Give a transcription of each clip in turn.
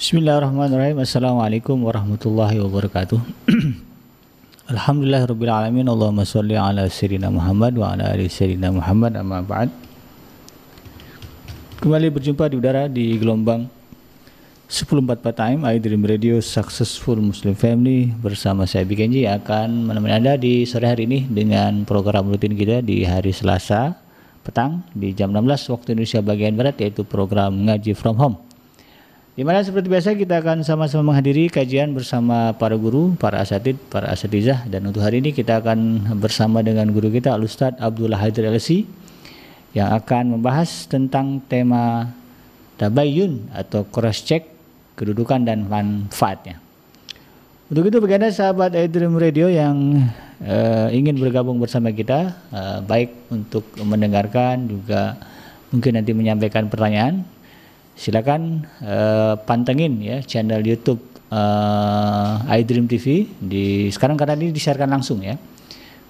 Bismillahirrahmanirrahim. Assalamualaikum warahmatullahi wabarakatuh. Alhamdulillah. Allahumma shalli ala sayyidina Muhammad wa ala ali sayyidina Muhammad amma ba'd. Kembali berjumpa di udara di gelombang 1044 time iDream Radio Successful Muslim Family bersama saya Bikenji akan menemani Anda di sore hari ini dengan program rutin kita di hari Selasa petang di jam 16 waktu Indonesia bagian Barat yaitu program Ngaji From Home. Di mana seperti biasa kita akan sama-sama menghadiri kajian bersama para guru, para asatid, para asatizah dan untuk hari ini kita akan bersama dengan guru kita Al Ustaz Abdullah Haidir LC yang akan membahas tentang tema tabayyun atau cross check kedudukan dan manfaatnya. Untuk itu bagi Anda sahabat iDream Radio yang uh, ingin bergabung bersama kita uh, baik untuk mendengarkan juga mungkin nanti menyampaikan pertanyaan silakan uh, pantengin ya channel YouTube uh, iDream TV di sekarang karena ini disiarkan langsung ya.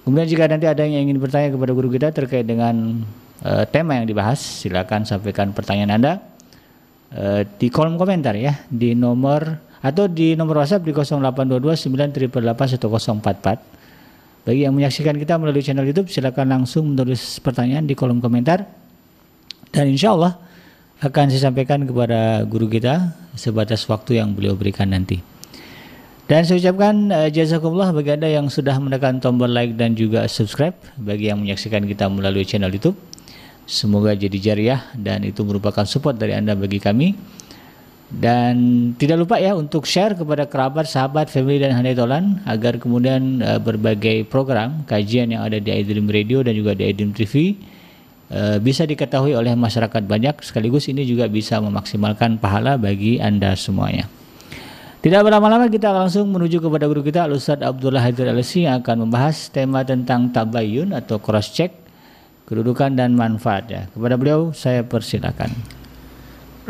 Kemudian jika nanti ada yang ingin bertanya kepada guru kita terkait dengan uh, tema yang dibahas, silakan sampaikan pertanyaan Anda uh, di kolom komentar ya di nomor atau di nomor WhatsApp di 0822 1044. Bagi yang menyaksikan kita melalui channel YouTube, silakan langsung menulis pertanyaan di kolom komentar. Dan insya Allah akan saya sampaikan kepada guru kita sebatas waktu yang beliau berikan nanti. Dan saya ucapkan uh, jazakumullah bagi Anda yang sudah menekan tombol like dan juga subscribe bagi yang menyaksikan kita melalui channel YouTube. Semoga jadi jariah dan itu merupakan support dari Anda bagi kami. Dan tidak lupa ya untuk share kepada kerabat, sahabat, family dan handai tolan agar kemudian uh, berbagai program kajian yang ada di iDream Radio dan juga di iDream TV Eh, bisa diketahui oleh masyarakat banyak sekaligus ini juga bisa memaksimalkan pahala bagi Anda semuanya. Tidak berlama-lama kita langsung menuju kepada guru kita Ustaz Abdullah Haidar Alsi yang akan membahas tema tentang tabayun atau cross check kedudukan dan manfaatnya. Kepada beliau saya persilakan.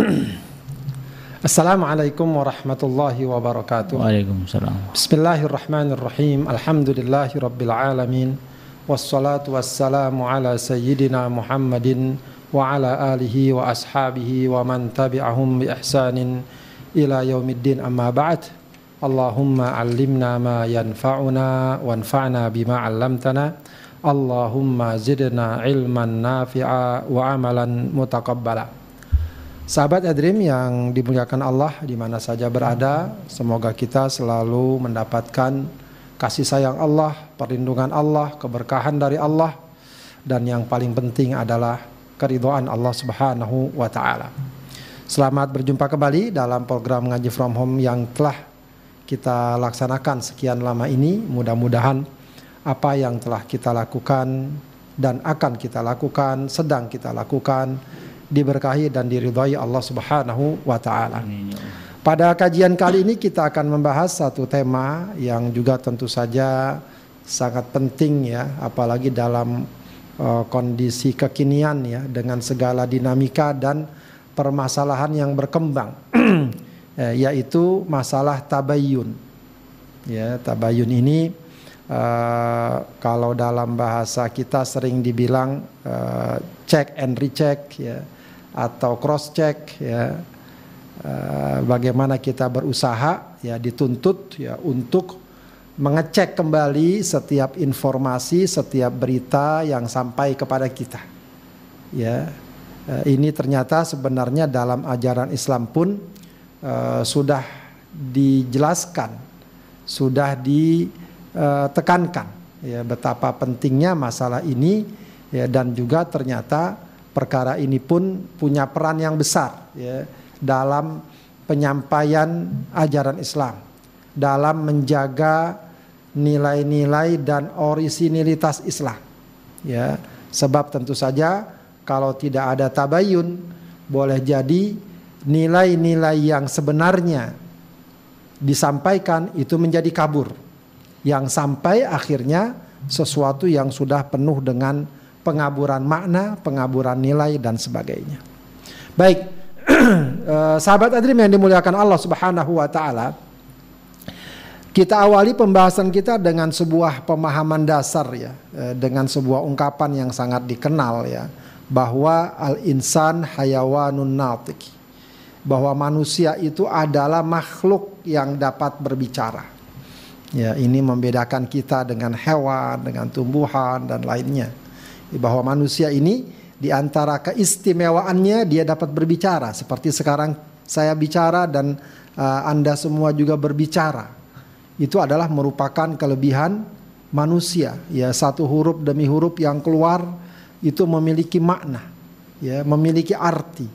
Assalamualaikum warahmatullahi wabarakatuh. Waalaikumsalam. Bismillahirrahmanirrahim. Alhamdulillahirabbil alamin wassalatu wassalamu ala sayyidina Muhammadin wa ala alihi wa ashabihi wa man tabi'ahum bi ihsanin ila yaumiddin. Amma ba'd. Allahumma allimna ma yanfa'una wanfa'na bima 'allamtana. Allahumma zidna ilman nafi'a wa amalan mutaqabbala. Sahabat Adrim yang dimuliakan Allah di mana saja berada, semoga kita selalu mendapatkan kasih sayang Allah, perlindungan Allah, keberkahan dari Allah dan yang paling penting adalah keridhaan Allah Subhanahu wa taala. Selamat berjumpa kembali dalam program ngaji from home yang telah kita laksanakan sekian lama ini. Mudah-mudahan apa yang telah kita lakukan dan akan kita lakukan, sedang kita lakukan diberkahi dan diridhai Allah Subhanahu wa taala. Ya pada kajian kali ini kita akan membahas satu tema yang juga tentu saja sangat penting ya, apalagi dalam uh, kondisi kekinian ya dengan segala dinamika dan permasalahan yang berkembang, eh, yaitu masalah tabayun. Ya, tabayun ini uh, kalau dalam bahasa kita sering dibilang uh, check and recheck ya atau cross check ya bagaimana kita berusaha ya dituntut ya untuk mengecek kembali setiap informasi, setiap berita yang sampai kepada kita. Ya, eh, ini ternyata sebenarnya dalam ajaran Islam pun uh, sudah dijelaskan, sudah ditekankan ya betapa pentingnya masalah ini ya dan juga ternyata perkara ini pun punya peran yang besar ya dalam penyampaian ajaran Islam, dalam menjaga nilai-nilai dan orisinilitas Islam. Ya, sebab tentu saja kalau tidak ada tabayun boleh jadi nilai-nilai yang sebenarnya disampaikan itu menjadi kabur. Yang sampai akhirnya sesuatu yang sudah penuh dengan pengaburan makna, pengaburan nilai dan sebagainya. Baik, Eh, sahabat Adrim yang dimuliakan Allah Subhanahu wa taala. Kita awali pembahasan kita dengan sebuah pemahaman dasar ya, eh, dengan sebuah ungkapan yang sangat dikenal ya, bahwa al-insan hayawanun natik. bahwa manusia itu adalah makhluk yang dapat berbicara. Ya, ini membedakan kita dengan hewan, dengan tumbuhan dan lainnya. Bahwa manusia ini di antara keistimewaannya dia dapat berbicara seperti sekarang saya bicara dan uh, Anda semua juga berbicara. Itu adalah merupakan kelebihan manusia. Ya, satu huruf demi huruf yang keluar itu memiliki makna, ya, memiliki arti.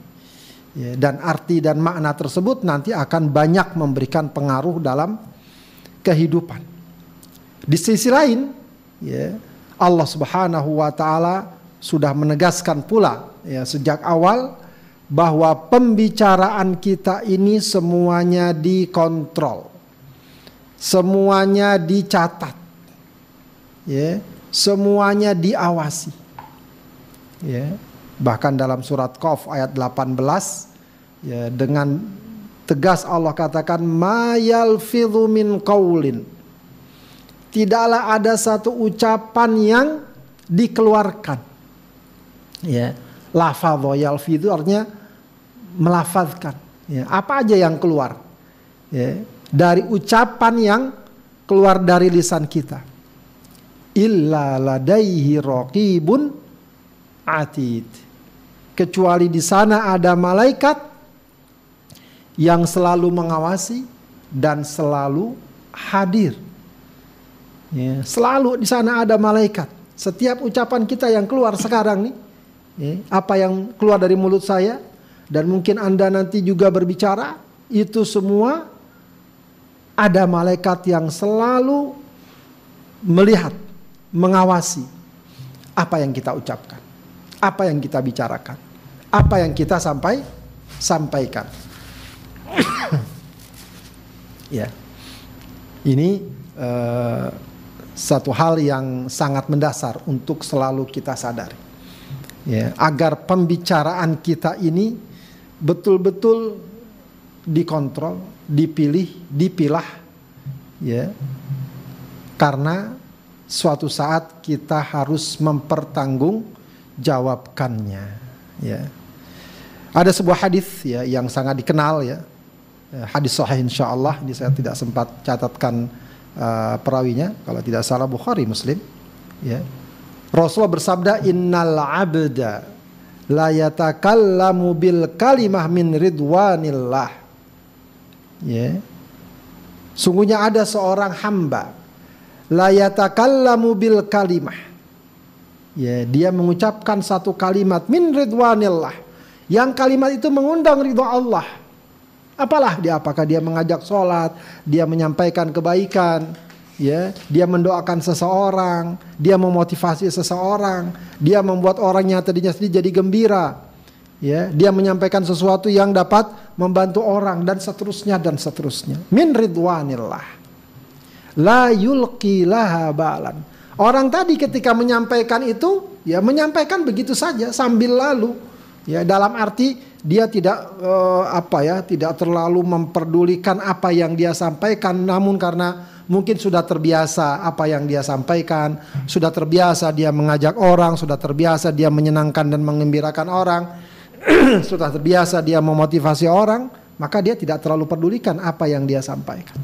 Ya, dan arti dan makna tersebut nanti akan banyak memberikan pengaruh dalam kehidupan. Di sisi lain, ya, Allah Subhanahu wa taala sudah menegaskan pula ya sejak awal bahwa pembicaraan kita ini semuanya dikontrol. Semuanya dicatat. Ya, semuanya diawasi. Ya. Bahkan dalam surat Qaf ayat 18 ya dengan tegas Allah katakan mayal min qaulin. Tidaklah ada satu ucapan yang dikeluarkan ya. Lafadho yalfi itu artinya melafazkan. Ya. Apa aja yang keluar. Ya. Dari ucapan yang keluar dari lisan kita. Illa ladaihi raqibun atid. Kecuali di sana ada malaikat yang selalu mengawasi dan selalu hadir. Ya, selalu di sana ada malaikat. Setiap ucapan kita yang keluar sekarang nih apa yang keluar dari mulut saya dan mungkin Anda nanti juga berbicara itu semua ada malaikat yang selalu melihat, mengawasi apa yang kita ucapkan, apa yang kita bicarakan, apa yang kita sampai sampaikan. ya, ini uh, satu hal yang sangat mendasar untuk selalu kita sadari ya agar pembicaraan kita ini betul-betul dikontrol, dipilih, dipilah ya. Karena suatu saat kita harus mempertanggung jawabkannya ya. Ada sebuah hadis ya yang sangat dikenal ya. Hadis sahih insyaallah ini saya tidak sempat catatkan uh, perawinya kalau tidak salah Bukhari Muslim ya Rasulullah bersabda innal abda la yatakallamu bil kalimah min ridwanillah. Ya. Sungguhnya ada seorang hamba la yatakallamu bil kalimah. Ya, dia mengucapkan satu kalimat min ridwanillah. Yang kalimat itu mengundang ridho Allah. Apalah dia apakah dia mengajak sholat, dia menyampaikan kebaikan, ya dia mendoakan seseorang dia memotivasi seseorang dia membuat orangnya tadinya sedih jadi gembira. Ya dia menyampaikan sesuatu yang dapat membantu orang dan seterusnya dan seterusnya. Min ridwanillah. La yulqi laha balan. Orang tadi ketika menyampaikan itu ya menyampaikan begitu saja sambil lalu ya dalam arti dia tidak uh, apa ya tidak terlalu memperdulikan apa yang dia sampaikan namun karena mungkin sudah terbiasa apa yang dia sampaikan, sudah terbiasa dia mengajak orang, sudah terbiasa dia menyenangkan dan mengembirakan orang, sudah terbiasa dia memotivasi orang, maka dia tidak terlalu pedulikan apa yang dia sampaikan.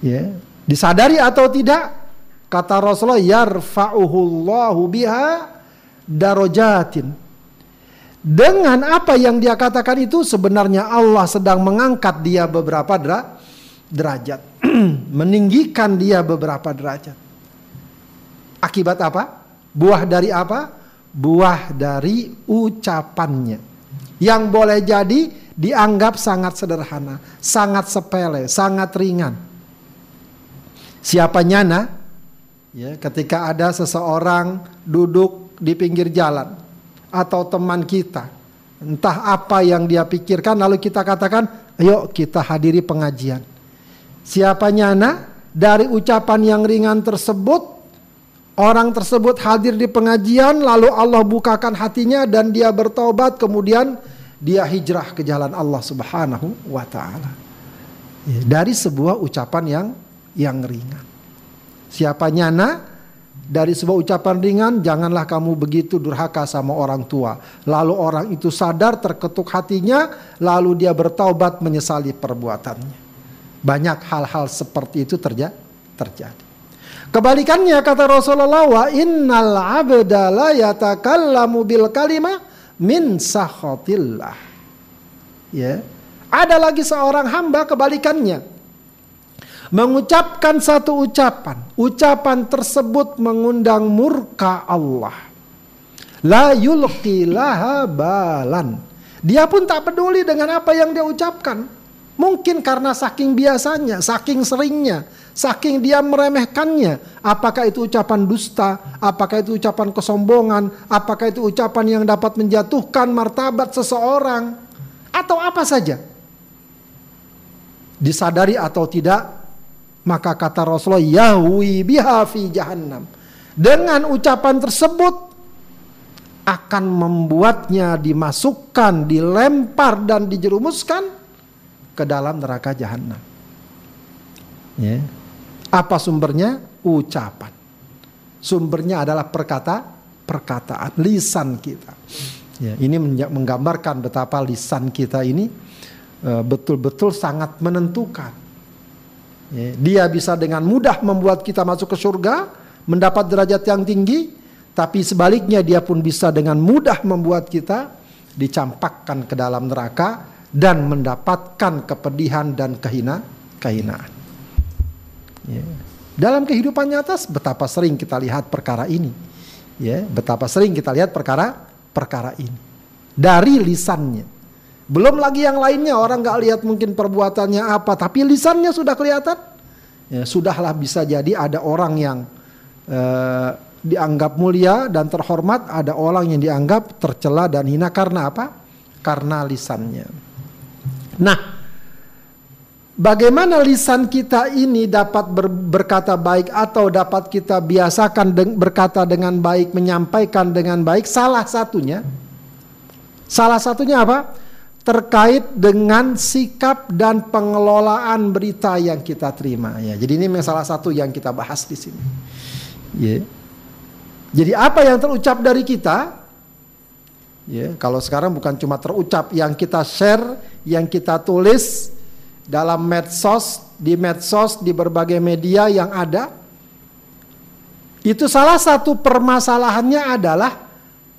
Ya, disadari atau tidak, kata Rasulullah yarfa'uhullahu biha darojatin. Dengan apa yang dia katakan itu sebenarnya Allah sedang mengangkat dia beberapa derajat. meninggikan dia beberapa derajat. Akibat apa? Buah dari apa? Buah dari ucapannya. Yang boleh jadi dianggap sangat sederhana, sangat sepele, sangat ringan. Siapa nyana? Ya, ketika ada seseorang duduk di pinggir jalan atau teman kita, entah apa yang dia pikirkan lalu kita katakan, "Ayo kita hadiri pengajian." Siapa nyana dari ucapan yang ringan tersebut orang tersebut hadir di pengajian lalu Allah bukakan hatinya dan dia bertobat kemudian dia hijrah ke jalan Allah Subhanahu wa taala. Ya, dari sebuah ucapan yang yang ringan. Siapa nyana dari sebuah ucapan ringan, janganlah kamu begitu durhaka sama orang tua. Lalu orang itu sadar, terketuk hatinya, lalu dia bertaubat menyesali perbuatannya. Banyak hal-hal seperti itu terja terjadi. Kebalikannya kata Rasulullah, wa innal abda la yatakallamu bil kalimah min sakhatillah. Ya. Ada lagi seorang hamba kebalikannya mengucapkan satu ucapan, ucapan tersebut mengundang murka Allah. La yulqi laha balan. Dia pun tak peduli dengan apa yang dia ucapkan. Mungkin karena saking biasanya, saking seringnya, saking dia meremehkannya. Apakah itu ucapan dusta, apakah itu ucapan kesombongan, apakah itu ucapan yang dapat menjatuhkan martabat seseorang, atau apa saja. Disadari atau tidak, maka kata Rasulullah, Yahwi biha fi jahannam. Dengan ucapan tersebut akan membuatnya dimasukkan, dilempar dan dijerumuskan ke dalam neraka jahanam. Ya. Apa sumbernya? Ucapan. Sumbernya adalah perkata, perkataan, lisan kita. Ya, ini menggambarkan betapa lisan kita ini eh, betul-betul sangat menentukan dia bisa dengan mudah membuat kita masuk ke surga, mendapat derajat yang tinggi, tapi sebaliknya dia pun bisa dengan mudah membuat kita dicampakkan ke dalam neraka dan mendapatkan kepedihan dan kehina kehinaan. Ya. Dalam kehidupan nyata betapa sering kita lihat perkara ini. Ya, betapa sering kita lihat perkara perkara ini dari lisannya. Belum lagi yang lainnya orang nggak lihat mungkin perbuatannya apa, tapi lisannya sudah kelihatan. Ya, sudahlah bisa jadi ada orang yang uh, dianggap mulia dan terhormat, ada orang yang dianggap tercela dan hina karena apa? Karena lisannya. Nah, bagaimana lisan kita ini dapat ber, berkata baik atau dapat kita biasakan de, berkata dengan baik, menyampaikan dengan baik? Salah satunya, salah satunya apa? Terkait dengan sikap dan pengelolaan berita yang kita terima ya. Jadi ini salah satu yang kita bahas di sini. Ya. Jadi apa yang terucap dari kita ya, kalau sekarang bukan cuma terucap yang kita share, yang kita tulis dalam medsos, di medsos, di berbagai media yang ada itu salah satu permasalahannya adalah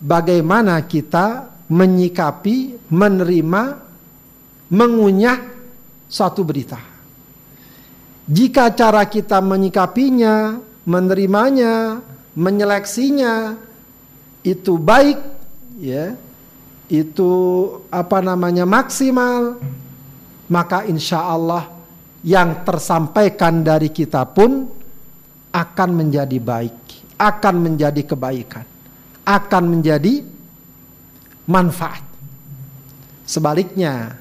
bagaimana kita menyikapi, menerima, mengunyah suatu berita. Jika cara kita menyikapinya, menerimanya, menyeleksinya itu baik, ya, itu apa namanya maksimal, maka insya Allah yang tersampaikan dari kita pun akan menjadi baik, akan menjadi kebaikan, akan menjadi manfaat. Sebaliknya,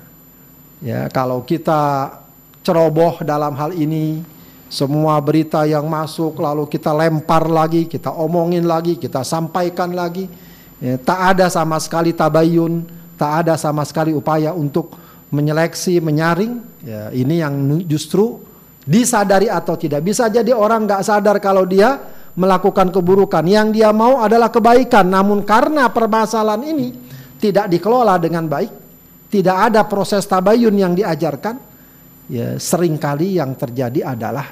ya kalau kita ceroboh dalam hal ini, semua berita yang masuk lalu kita lempar lagi, kita omongin lagi, kita sampaikan lagi, ya, tak ada sama sekali tabayun, tak ada sama sekali upaya untuk menyeleksi, menyaring. Ya, ini yang justru disadari atau tidak bisa jadi orang nggak sadar kalau dia melakukan keburukan. Yang dia mau adalah kebaikan, namun karena permasalahan ini tidak dikelola dengan baik, tidak ada proses tabayun yang diajarkan, ya sering kali yang terjadi adalah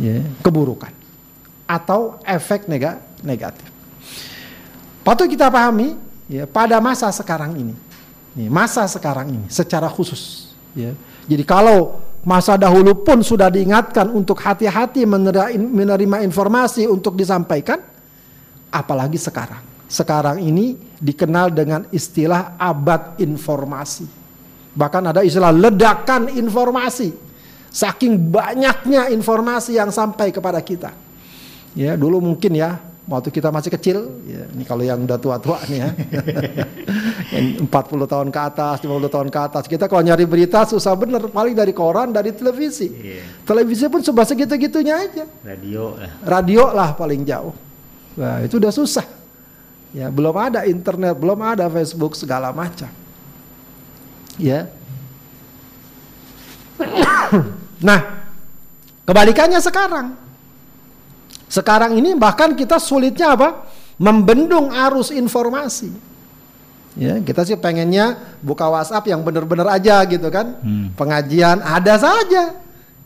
ya, keburukan atau efek negatif. Patut kita pahami ya pada masa sekarang ini, ya, masa sekarang ini secara khusus. Ya. Jadi kalau masa dahulu pun sudah diingatkan untuk hati-hati menerima informasi untuk disampaikan, apalagi sekarang sekarang ini dikenal dengan istilah abad informasi. Bahkan ada istilah ledakan informasi. Saking banyaknya informasi yang sampai kepada kita. Ya, dulu mungkin ya waktu kita masih kecil, ya, ini kalau yang udah tua-tua nih ya. 40 tahun ke atas, 50 tahun ke atas. Kita kalau nyari berita susah bener, paling dari koran, dari televisi. Yeah. Televisi pun coba segitu-gitunya aja. Radio lah. Radio lah paling jauh. Nah, itu udah susah. Ya, belum ada internet, belum ada Facebook segala macam. Ya. nah, kebalikannya sekarang. Sekarang ini bahkan kita sulitnya apa? Membendung arus informasi. Ya, kita sih pengennya buka WhatsApp yang benar-benar aja gitu kan. Hmm. Pengajian ada saja.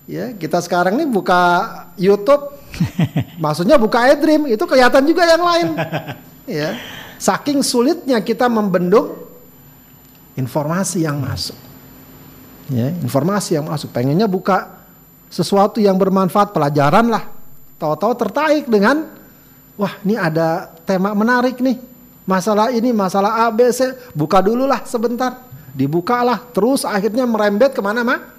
Ya, kita sekarang nih buka YouTube, maksudnya buka iDream itu kelihatan juga yang lain. ya, saking sulitnya kita membendung informasi yang masuk. Ya, informasi yang masuk. Pengennya buka sesuatu yang bermanfaat pelajaran lah. Tahu-tahu tertarik dengan, wah ini ada tema menarik nih masalah ini, masalah A, B, C, buka dulu lah sebentar. Dibukalah, terus akhirnya merembet ke mana mana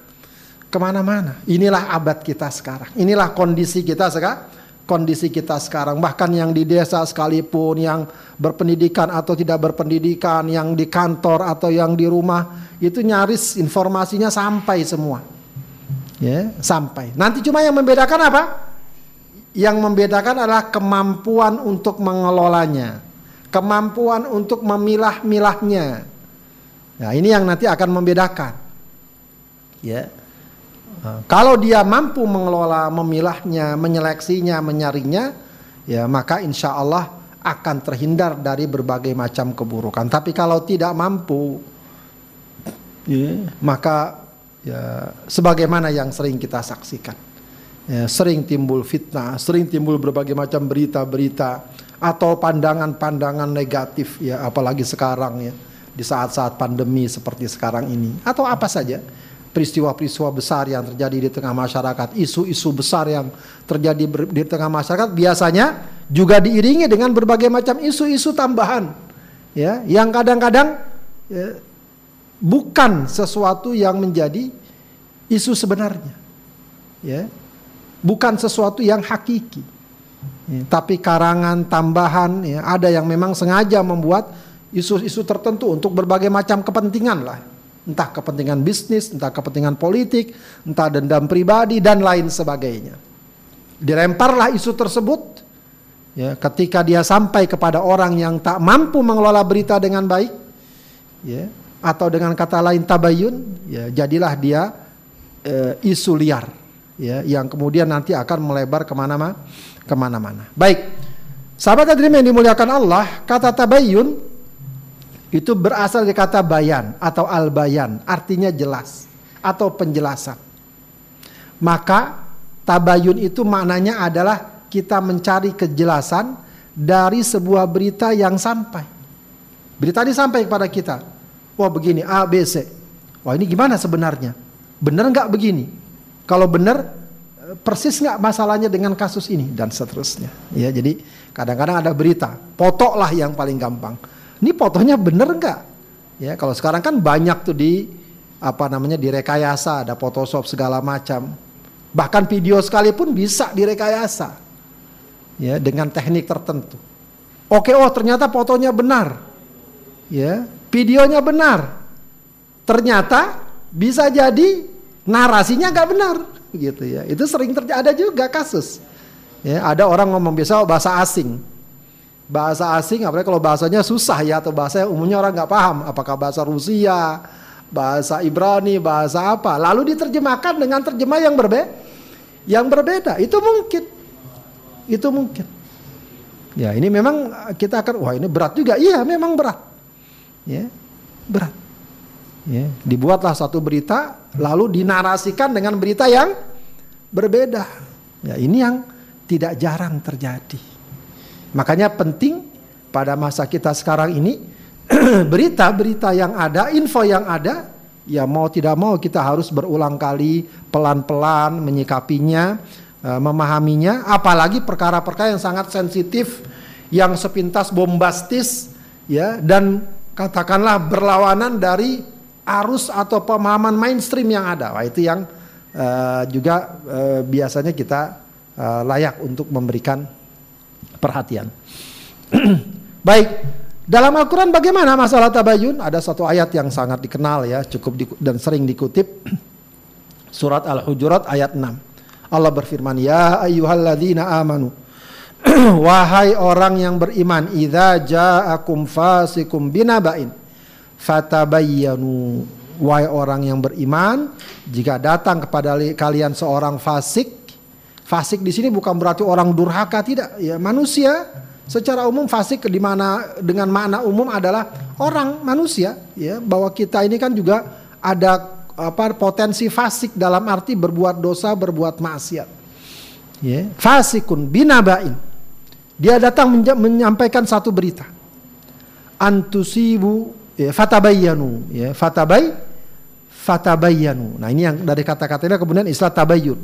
Ke mana-mana. Inilah abad kita sekarang. Inilah kondisi kita sekarang. Kondisi kita sekarang. Bahkan yang di desa sekalipun, yang berpendidikan atau tidak berpendidikan, yang di kantor atau yang di rumah, itu nyaris informasinya sampai semua. Ya, sampai. Nanti cuma yang membedakan apa? Yang membedakan adalah kemampuan untuk mengelolanya kemampuan untuk memilah-milahnya. Nah, ini yang nanti akan membedakan. Ya. Nah, kalau dia mampu mengelola, memilahnya, menyeleksinya, menyaringnya, ya maka insya Allah akan terhindar dari berbagai macam keburukan. Tapi kalau tidak mampu, ya, maka ya sebagaimana yang sering kita saksikan, ya, sering timbul fitnah, sering timbul berbagai macam berita-berita atau pandangan-pandangan negatif ya apalagi sekarang ya di saat-saat pandemi seperti sekarang ini. Atau apa saja peristiwa-peristiwa besar yang terjadi di tengah masyarakat, isu-isu besar yang terjadi di tengah masyarakat biasanya juga diiringi dengan berbagai macam isu-isu tambahan ya yang kadang-kadang ya, bukan sesuatu yang menjadi isu sebenarnya ya bukan sesuatu yang hakiki Ya, tapi karangan tambahan ya, ada yang memang sengaja membuat isu-isu tertentu untuk berbagai macam kepentingan lah. Entah kepentingan bisnis, entah kepentingan politik, entah dendam pribadi dan lain sebagainya. Dilemparlah isu tersebut ya, ketika dia sampai kepada orang yang tak mampu mengelola berita dengan baik ya, atau dengan kata lain tabayun, ya, jadilah dia e, isu liar ya, yang kemudian nanti akan melebar ke mana-mana ke mana-mana. Baik, sahabat hadirin yang dimuliakan Allah, kata tabayun itu berasal dari kata bayan atau al-bayan, artinya jelas atau penjelasan. Maka tabayun itu maknanya adalah kita mencari kejelasan dari sebuah berita yang sampai. Berita ini sampai kepada kita. Wah begini A, B, C. Wah ini gimana sebenarnya? Benar nggak begini? Kalau benar persis nggak masalahnya dengan kasus ini dan seterusnya. Ya, jadi kadang-kadang ada berita, foto lah yang paling gampang. Ini fotonya bener nggak? Ya, kalau sekarang kan banyak tuh di apa namanya direkayasa, ada Photoshop segala macam. Bahkan video sekalipun bisa direkayasa. Ya, dengan teknik tertentu. Oke, oh ternyata fotonya benar. Ya, videonya benar. Ternyata bisa jadi narasinya nggak benar gitu ya. Itu sering terjadi ada juga kasus. Ya, ada orang ngomong biasa bahasa asing. Bahasa asing apalagi kalau bahasanya susah ya atau bahasa umumnya orang nggak paham, apakah bahasa Rusia, bahasa Ibrani, bahasa apa. Lalu diterjemahkan dengan terjemah yang berbeda. Yang berbeda, itu mungkin. Itu mungkin. Ya, ini memang kita akan wah ini berat juga. Iya, memang berat. Ya. Berat. Ya, dibuatlah satu berita lalu dinarasikan dengan berita yang berbeda. Ya, ini yang tidak jarang terjadi. Makanya penting pada masa kita sekarang ini berita-berita yang ada, info yang ada, ya mau tidak mau kita harus berulang kali pelan-pelan menyikapinya, uh, memahaminya, apalagi perkara-perkara yang sangat sensitif, yang sepintas bombastis, ya dan katakanlah berlawanan dari arus atau pemahaman mainstream yang ada. Wah, itu yang uh, juga uh, biasanya kita uh, layak untuk memberikan perhatian. Baik, dalam Al-Quran bagaimana masalah tabayun? Ada satu ayat yang sangat dikenal ya, cukup di, dan sering dikutip. Surat Al-Hujurat ayat 6. Allah berfirman, Ya ayyuhalladzina amanu. Wahai orang yang beriman, idza ja'akum fasikum binaba'in fatabayyanu wahai orang yang beriman jika datang kepada kalian seorang fasik Fasik di sini bukan berarti orang durhaka tidak, ya manusia secara umum fasik di mana dengan makna umum adalah orang manusia ya bahwa kita ini kan juga ada apa potensi fasik dalam arti berbuat dosa, berbuat maksiat. Ya, fasikun binabain. Dia datang menyampaikan satu berita. Antusibu ya, fatabayyanu ya, fatabay fatabayyanu. Nah, ini yang dari kata-katanya kemudian istilah tabayyun.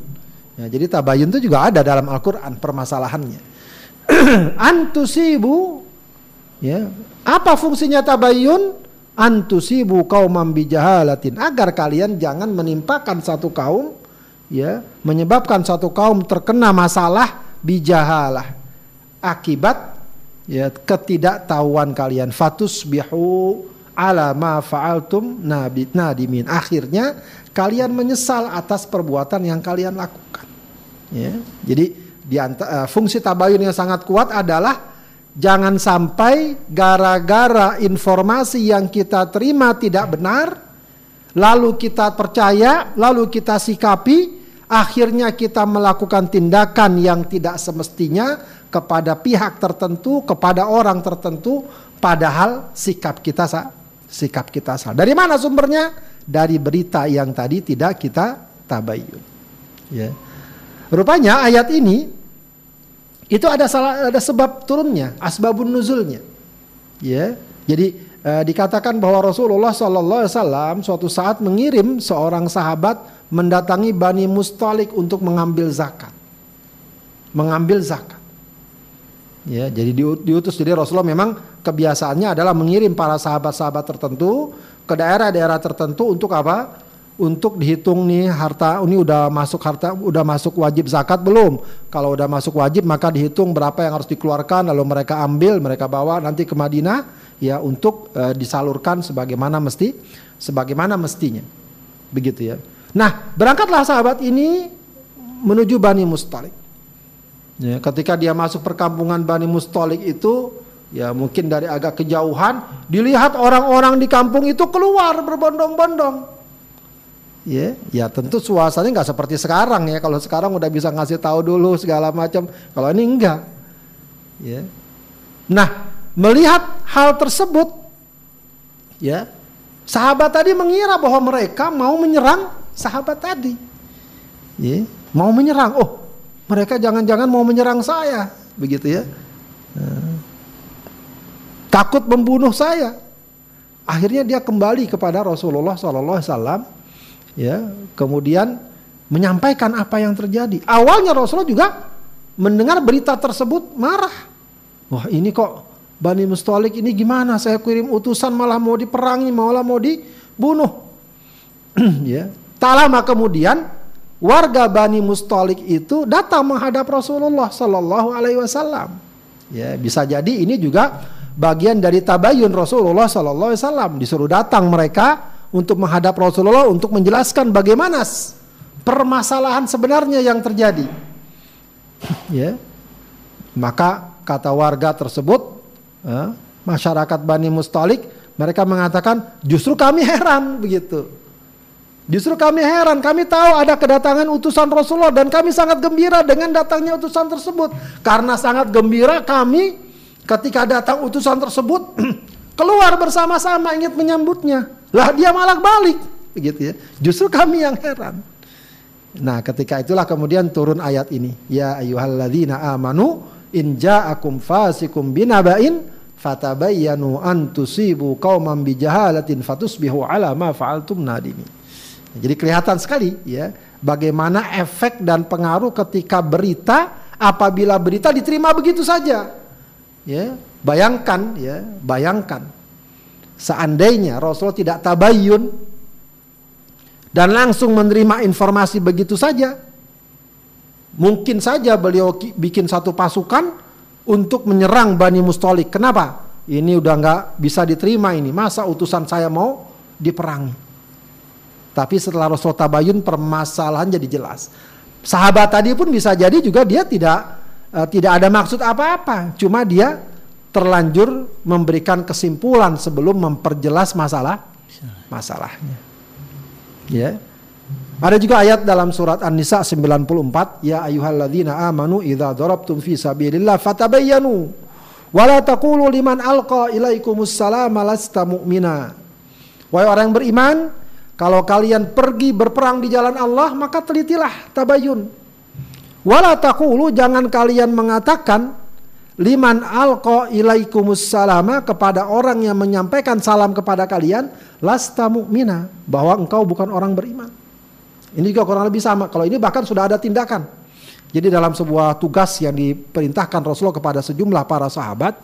Ya, jadi tabayun itu juga ada dalam Al-Qur'an permasalahannya. Antusibu ya. Apa fungsinya tabayun? Antusibu kaumam bijahalatin agar kalian jangan menimpakan satu kaum ya, menyebabkan satu kaum terkena masalah bijahalah akibat ya ketidaktahuan kalian fatus bihu ala ma fa'altum nadimin akhirnya kalian menyesal atas perbuatan yang kalian lakukan Ya. Jadi di antara, uh, fungsi tabayun yang sangat kuat adalah jangan sampai gara-gara informasi yang kita terima tidak benar, lalu kita percaya, lalu kita sikapi, akhirnya kita melakukan tindakan yang tidak semestinya kepada pihak tertentu, kepada orang tertentu, padahal sikap kita sikap kita salah. Dari mana sumbernya? Dari berita yang tadi tidak kita tabayun. Ya. Rupanya ayat ini itu ada salah ada sebab turunnya, asbabun nuzulnya. Ya. Jadi eh, dikatakan bahwa Rasulullah Shallallahu alaihi wasallam suatu saat mengirim seorang sahabat mendatangi Bani Mustalik untuk mengambil zakat. Mengambil zakat. Ya, jadi diutus. Jadi Rasulullah memang kebiasaannya adalah mengirim para sahabat-sahabat tertentu ke daerah-daerah tertentu untuk apa? untuk dihitung nih harta ini udah masuk harta udah masuk wajib zakat belum? Kalau udah masuk wajib maka dihitung berapa yang harus dikeluarkan lalu mereka ambil mereka bawa nanti ke Madinah ya untuk e, disalurkan sebagaimana mesti sebagaimana mestinya. Begitu ya. Nah berangkatlah sahabat ini menuju Bani Mustalik ya, ketika dia masuk perkampungan Bani Mustalik itu ya mungkin dari agak kejauhan dilihat orang-orang di kampung itu keluar berbondong-bondong Ya, ya tentu suasananya nggak seperti sekarang ya. Kalau sekarang udah bisa ngasih tahu dulu segala macam. Kalau ini enggak. Ya. Nah, melihat hal tersebut, ya, sahabat tadi mengira bahwa mereka mau menyerang sahabat tadi. Ya, mau menyerang. Oh, mereka jangan-jangan mau menyerang saya, begitu ya. Nah, takut membunuh saya. Akhirnya dia kembali kepada Rasulullah Sallallahu Alaihi Wasallam ya kemudian menyampaikan apa yang terjadi. Awalnya Rasulullah juga mendengar berita tersebut marah. Wah ini kok Bani Mustalik ini gimana? Saya kirim utusan malah mau diperangi, malah mau dibunuh. ya. Tak lama kemudian warga Bani Mustalik itu datang menghadap Rasulullah Sallallahu Alaihi Wasallam. Ya bisa jadi ini juga bagian dari tabayun Rasulullah Sallallahu Alaihi Wasallam disuruh datang mereka untuk menghadap Rasulullah untuk menjelaskan bagaimana permasalahan sebenarnya yang terjadi. ya. Maka kata warga tersebut, ya, masyarakat Bani Mustalik, mereka mengatakan justru kami heran begitu. Justru kami heran, kami tahu ada kedatangan utusan Rasulullah dan kami sangat gembira dengan datangnya utusan tersebut. Karena sangat gembira kami ketika datang utusan tersebut keluar bersama-sama ingin menyambutnya. Lah dia malah balik, begitu ya. Justru kami yang heran. Nah, ketika itulah kemudian turun ayat ini, ya ayyuhalladzina amanu in ja'akum fasikum binaba'in fatabayyanu an tusibu qauman bijahalatin fatusbihu ala ma fa'altum nadimi. Jadi kelihatan sekali ya bagaimana efek dan pengaruh ketika berita apabila berita diterima begitu saja. Ya, bayangkan ya, bayangkan Seandainya Rasulullah tidak tabayun dan langsung menerima informasi begitu saja, mungkin saja beliau bikin satu pasukan untuk menyerang Bani Mustalik. Kenapa? Ini udah nggak bisa diterima ini. Masa utusan saya mau diperangi? Tapi setelah Rasul tabayun permasalahan jadi jelas. Sahabat tadi pun bisa jadi juga dia tidak uh, tidak ada maksud apa-apa. Cuma dia terlanjur memberikan kesimpulan sebelum memperjelas masalah masalahnya. Ya. Ada juga ayat dalam surat An-Nisa 94, ya ayyuhalladzina amanu idza darabtum fi sabilillah fatabayyanu wa la taqulu liman alqa ilaikumus salama lasta mu'mina. Wahai orang yang beriman, kalau kalian pergi berperang di jalan Allah, maka telitilah tabayun. Wala taqulu jangan kalian mengatakan liman alqa ilaikumus salama kepada orang yang menyampaikan salam kepada kalian lasta mu'mina bahwa engkau bukan orang beriman. Ini juga kurang lebih sama. Kalau ini bahkan sudah ada tindakan. Jadi dalam sebuah tugas yang diperintahkan Rasulullah kepada sejumlah para sahabat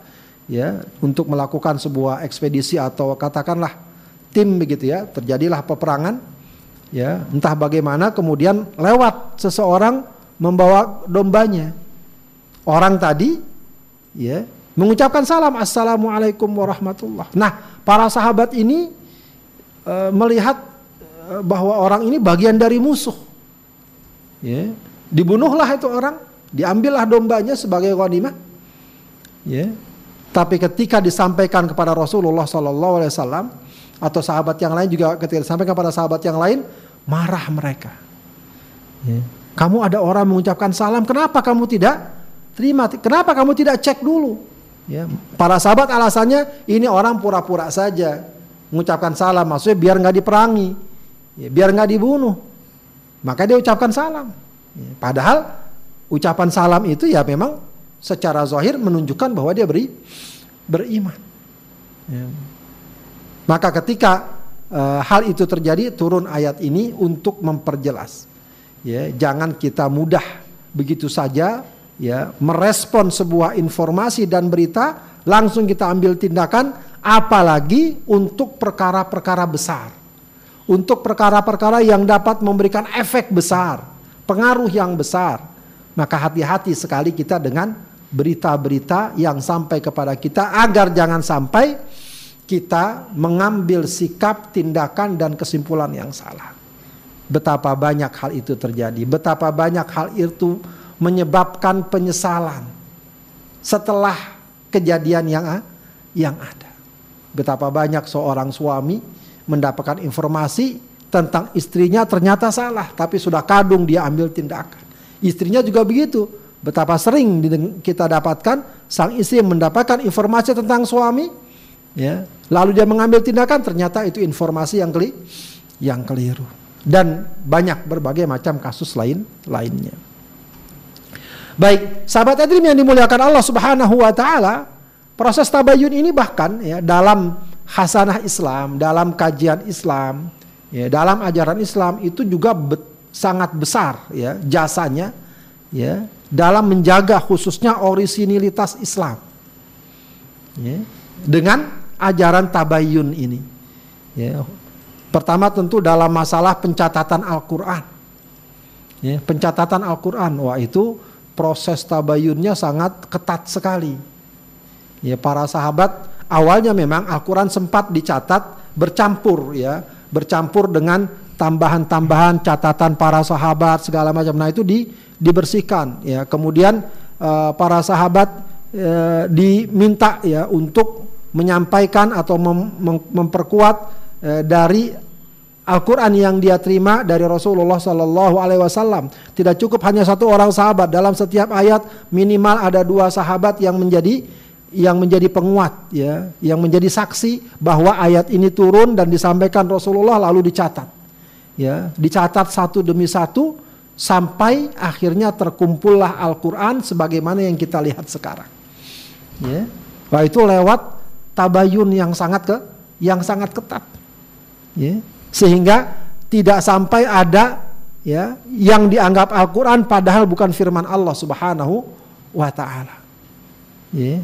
ya untuk melakukan sebuah ekspedisi atau katakanlah tim begitu ya, terjadilah peperangan ya, entah bagaimana kemudian lewat seseorang membawa dombanya. Orang tadi ya mengucapkan salam assalamualaikum warahmatullah. Nah, para sahabat ini e, melihat Eh, bahwa orang ini bagian dari musuh. Ya. Dibunuhlah itu orang, diambillah dombanya sebagai ghanimah. Ya. Tapi ketika disampaikan kepada Rasulullah Wasallam atau sahabat yang lain juga ketika disampaikan kepada sahabat yang lain marah mereka. Ya. Kamu ada orang mengucapkan salam, kenapa kamu tidak terima? Kenapa kamu tidak cek dulu? Ya. Para sahabat alasannya ini orang pura-pura saja mengucapkan salam, maksudnya biar nggak diperangi ya, biar nggak dibunuh. Maka dia ucapkan salam. Ya, padahal ucapan salam itu ya memang secara zahir menunjukkan bahwa dia beri beriman. Ya. Maka ketika uh, hal itu terjadi turun ayat ini untuk memperjelas. Ya, jangan kita mudah begitu saja ya merespon sebuah informasi dan berita langsung kita ambil tindakan apalagi untuk perkara-perkara besar untuk perkara-perkara yang dapat memberikan efek besar, pengaruh yang besar. Maka hati-hati sekali kita dengan berita-berita yang sampai kepada kita agar jangan sampai kita mengambil sikap, tindakan dan kesimpulan yang salah. Betapa banyak hal itu terjadi, betapa banyak hal itu menyebabkan penyesalan setelah kejadian yang yang ada. Betapa banyak seorang suami mendapatkan informasi tentang istrinya ternyata salah, tapi sudah kadung dia ambil tindakan. Istrinya juga begitu. Betapa sering kita dapatkan sang istri mendapatkan informasi tentang suami, ya, lalu dia mengambil tindakan, ternyata itu informasi yang keli yang keliru. Dan banyak berbagai macam kasus lain lainnya. Baik, sahabat Adrim yang dimuliakan Allah Subhanahu wa taala, proses tabayun ini bahkan ya dalam hasanah Islam, dalam kajian Islam, ya, dalam ajaran Islam itu juga be sangat besar ya jasanya ya dalam menjaga khususnya orisinilitas Islam. Ya, dengan ajaran tabayun ini. Ya, pertama tentu dalam masalah pencatatan Al-Qur'an. Ya, pencatatan Al-Qur'an wah itu proses tabayunnya sangat ketat sekali. Ya, para sahabat awalnya memang Al-Quran sempat dicatat bercampur ya, bercampur dengan tambahan-tambahan catatan para sahabat segala macam. Nah itu di, dibersihkan ya. Kemudian uh, para sahabat uh, diminta ya untuk menyampaikan atau mem mem memperkuat uh, dari Al-Quran yang dia terima dari Rasulullah Sallallahu Alaihi Wasallam tidak cukup hanya satu orang sahabat dalam setiap ayat minimal ada dua sahabat yang menjadi yang menjadi penguat ya, yang menjadi saksi bahwa ayat ini turun dan disampaikan Rasulullah lalu dicatat. Ya, dicatat satu demi satu sampai akhirnya terkumpullah Al-Qur'an sebagaimana yang kita lihat sekarang. Ya. Wah itu lewat tabayun yang sangat ke yang sangat ketat. Ya. Sehingga tidak sampai ada ya yang dianggap Al-Qur'an padahal bukan firman Allah Subhanahu wa taala. Ya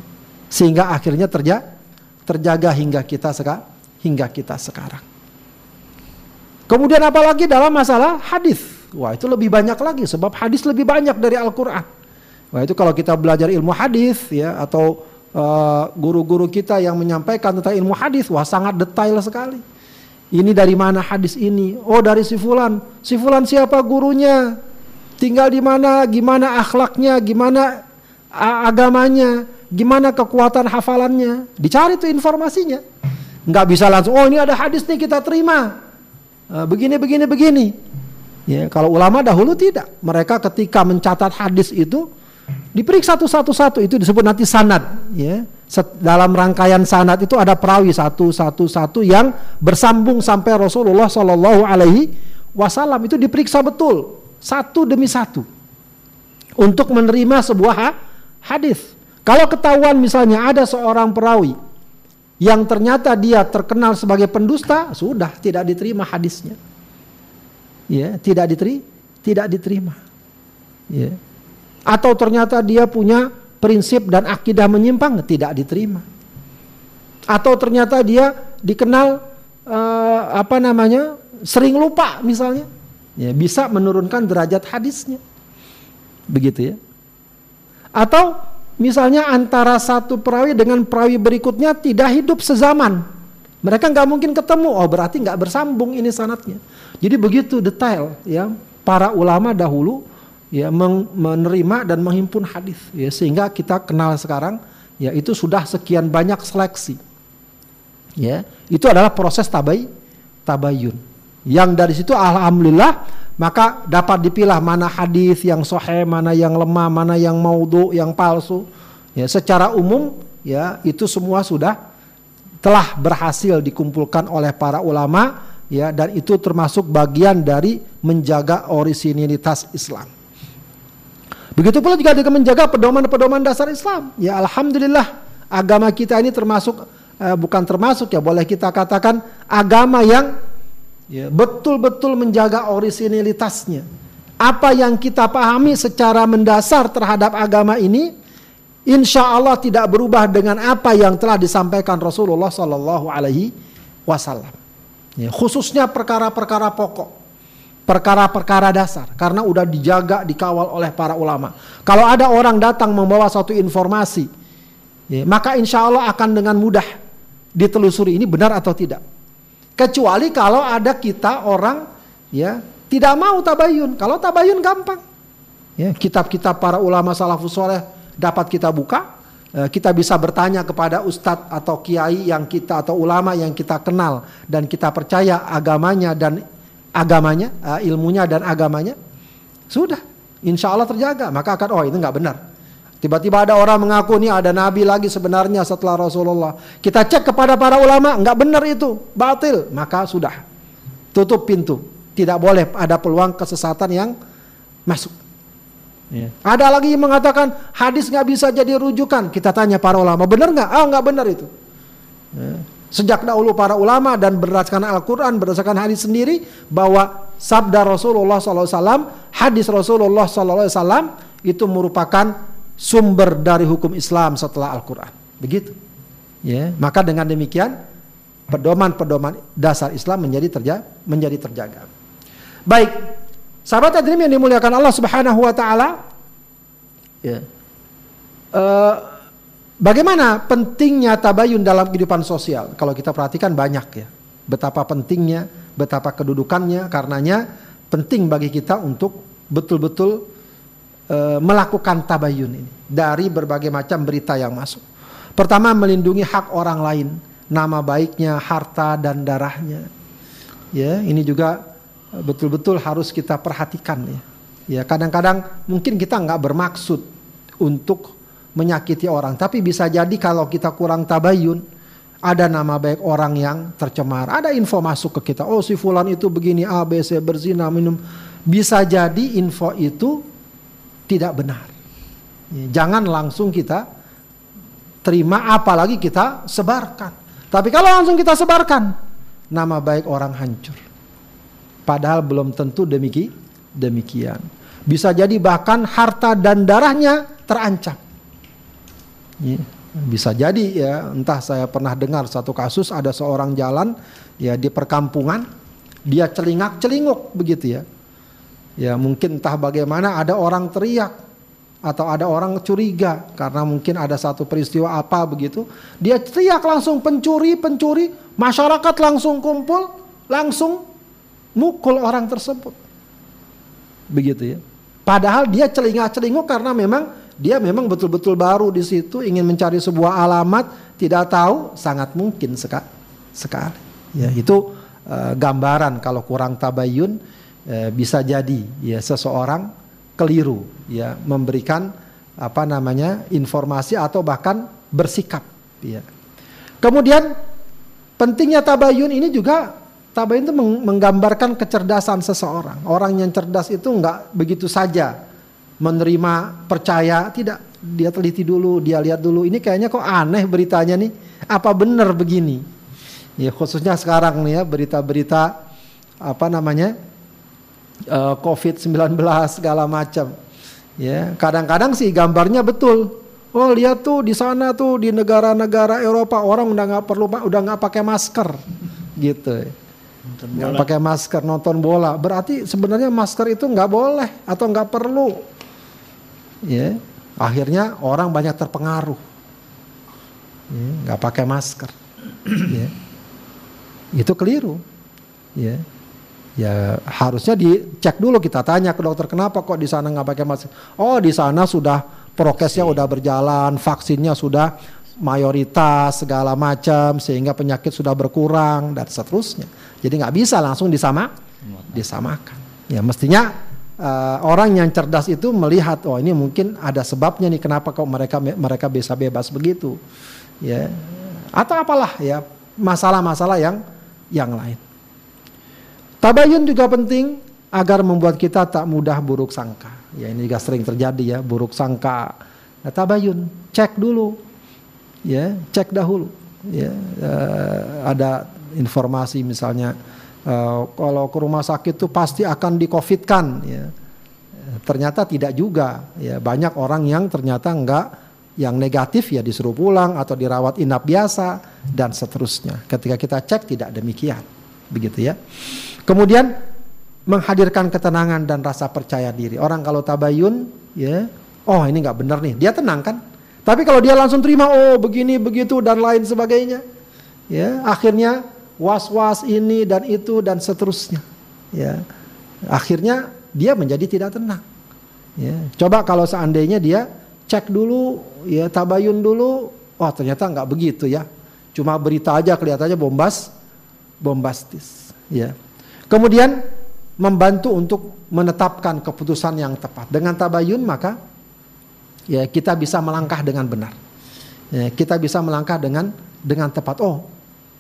sehingga akhirnya terja terjaga hingga kita seka hingga kita sekarang. Kemudian apalagi dalam masalah hadis, wah itu lebih banyak lagi sebab hadis lebih banyak dari Al-Quran. Wah itu kalau kita belajar ilmu hadis ya atau guru-guru uh, kita yang menyampaikan tentang ilmu hadis, wah sangat detail sekali. Ini dari mana hadis ini? Oh dari si fulan. Si fulan siapa gurunya? Tinggal di mana? Gimana akhlaknya? Gimana agamanya? Gimana kekuatan hafalannya? Dicari tuh informasinya. Nggak bisa langsung, oh ini ada hadis nih kita terima. Eh, begini, begini, begini. Ya, kalau ulama dahulu tidak. Mereka ketika mencatat hadis itu diperiksa satu-satu itu disebut nanti sanad. Ya. Dalam rangkaian sanad itu ada perawi satu-satu-satu yang bersambung sampai Rasulullah Shallallahu Alaihi Wasallam itu diperiksa betul satu demi satu untuk menerima sebuah hadis. Kalau ketahuan misalnya ada seorang perawi yang ternyata dia terkenal sebagai pendusta, sudah tidak diterima hadisnya ya tidak diterima tidak diterima ya atau ternyata dia punya prinsip dan akidah menyimpang tidak diterima. Atau ternyata dia dikenal uh, apa namanya sering lupa misalnya. Ya bisa menurunkan derajat hadisnya. Begitu ya. Atau misalnya antara satu perawi dengan perawi berikutnya tidak hidup sezaman. Mereka nggak mungkin ketemu. Oh berarti nggak bersambung ini sanatnya. Jadi begitu detail ya para ulama dahulu ya menerima dan menghimpun hadis ya sehingga kita kenal sekarang ya itu sudah sekian banyak seleksi. Ya, itu adalah proses tabai tabayun. Yang dari situ alhamdulillah maka dapat dipilah mana hadis yang sahih, mana yang lemah, mana yang maudhu, yang palsu. Ya, secara umum ya itu semua sudah telah berhasil dikumpulkan oleh para ulama ya dan itu termasuk bagian dari menjaga orisinilitas Islam. Begitu pula juga dengan menjaga pedoman-pedoman dasar Islam. Ya alhamdulillah agama kita ini termasuk eh, bukan termasuk ya boleh kita katakan agama yang ya, betul-betul menjaga orisinilitasnya. Apa yang kita pahami secara mendasar terhadap agama ini insya Allah tidak berubah dengan apa yang telah disampaikan Rasulullah Sallallahu Alaihi Wasallam. Ya, khususnya perkara-perkara pokok, perkara-perkara dasar, karena udah dijaga, dikawal oleh para ulama. Kalau ada orang datang membawa satu informasi, ya, maka insya Allah akan dengan mudah ditelusuri ini benar atau tidak. Kecuali kalau ada kita orang ya tidak mau tabayun. Kalau tabayun gampang. Ya, kitab-kitab para ulama salafus soleh dapat kita buka, Eh, kita bisa bertanya kepada ustadz atau kiai yang kita atau ulama yang kita kenal dan kita percaya agamanya dan agamanya, eh, ilmunya dan agamanya, sudah, insya Allah terjaga. Maka akan oh itu nggak benar. Tiba-tiba ada orang mengaku nih ada nabi lagi sebenarnya setelah Rasulullah. Kita cek kepada para ulama, nggak benar itu, batil. Maka sudah, tutup pintu. Tidak boleh ada peluang kesesatan yang masuk. Ya. Ada lagi yang mengatakan hadis nggak bisa jadi rujukan. Kita tanya para ulama, benar nggak? Ah nggak benar itu. Ya. Sejak dahulu para ulama dan berdasarkan Al-Quran, berdasarkan hadis sendiri bahwa sabda Rasulullah SAW, hadis Rasulullah SAW itu merupakan sumber dari hukum Islam setelah Al-Quran. Begitu. Ya, maka dengan demikian pedoman-pedoman dasar Islam menjadi terjaga, menjadi terjaga. Baik, Sahabat hadirin yang dimuliakan Allah Subhanahu wa taala, ya. Uh, bagaimana pentingnya tabayun dalam kehidupan sosial? Kalau kita perhatikan banyak ya. Betapa pentingnya, betapa kedudukannya karenanya penting bagi kita untuk betul-betul uh, melakukan tabayun ini dari berbagai macam berita yang masuk. Pertama melindungi hak orang lain, nama baiknya, harta dan darahnya. Ya, ini juga betul-betul harus kita perhatikan ya. Ya kadang-kadang mungkin kita nggak bermaksud untuk menyakiti orang, tapi bisa jadi kalau kita kurang tabayun, ada nama baik orang yang tercemar, ada info masuk ke kita, oh si fulan itu begini A B C berzina minum, bisa jadi info itu tidak benar. Ya, jangan langsung kita terima apalagi kita sebarkan. Tapi kalau langsung kita sebarkan, nama baik orang hancur. Padahal belum tentu demiki, demikian. Bisa jadi bahkan harta dan darahnya terancam. Ya, bisa jadi ya, entah saya pernah dengar satu kasus ada seorang jalan ya di perkampungan, dia celingak-celinguk begitu ya. Ya mungkin entah bagaimana ada orang teriak atau ada orang curiga karena mungkin ada satu peristiwa apa begitu. Dia teriak langsung pencuri, pencuri, masyarakat langsung kumpul, langsung mukul orang tersebut. Begitu ya. Padahal dia celingak-celinguk karena memang dia memang betul-betul baru di situ ingin mencari sebuah alamat tidak tahu sangat mungkin sekali. sekali. Ya, itu uh, gambaran kalau kurang tabayun e, bisa jadi ya seseorang keliru ya memberikan apa namanya informasi atau bahkan bersikap ya. Kemudian pentingnya tabayun ini juga tabayun itu menggambarkan kecerdasan seseorang. Orang yang cerdas itu nggak begitu saja menerima percaya, tidak dia teliti dulu, dia lihat dulu. Ini kayaknya kok aneh beritanya nih. Apa benar begini? Ya khususnya sekarang nih ya berita-berita apa namanya uh, eh, COVID-19 segala macam. Ya kadang-kadang sih gambarnya betul. Oh lihat tuh di sana tuh di negara-negara Eropa orang udah nggak perlu udah nggak pakai masker gitu. Nggak pakai masker nonton bola. Berarti sebenarnya masker itu nggak boleh atau nggak perlu. Ya akhirnya orang banyak terpengaruh. Ya, nggak ya, pakai masker. ya. Itu keliru. Ya. Ya harusnya dicek dulu kita tanya ke dokter kenapa kok di sana nggak pakai masker. Oh di sana sudah prokesnya udah berjalan, vaksinnya sudah mayoritas segala macam sehingga penyakit sudah berkurang dan seterusnya. Jadi nggak bisa langsung disama disamakan. Ya mestinya uh, orang yang cerdas itu melihat oh ini mungkin ada sebabnya nih kenapa kok mereka mereka bisa bebas begitu. Ya. Atau apalah ya masalah-masalah yang yang lain. Tabayun juga penting agar membuat kita tak mudah buruk sangka. Ya ini juga sering terjadi ya buruk sangka. Nah, tabayun, cek dulu, ya cek dahulu. Ya uh, ada informasi misalnya uh, kalau ke rumah sakit itu pasti akan di kan. Ya. Ternyata tidak juga. Ya banyak orang yang ternyata enggak yang negatif ya disuruh pulang atau dirawat inap biasa dan seterusnya. Ketika kita cek tidak demikian, begitu ya. Kemudian menghadirkan ketenangan dan rasa percaya diri. Orang kalau tabayun, ya, oh ini nggak benar nih, dia tenang kan? Tapi kalau dia langsung terima, oh begini begitu dan lain sebagainya, ya, akhirnya was-was ini dan itu dan seterusnya, ya, akhirnya dia menjadi tidak tenang. Ya, coba kalau seandainya dia cek dulu, ya tabayun dulu, oh ternyata nggak begitu ya, cuma berita aja kelihatannya bombas, bombastis, ya. Kemudian membantu untuk menetapkan keputusan yang tepat. Dengan tabayun maka ya kita bisa melangkah dengan benar. Ya, kita bisa melangkah dengan dengan tepat. Oh,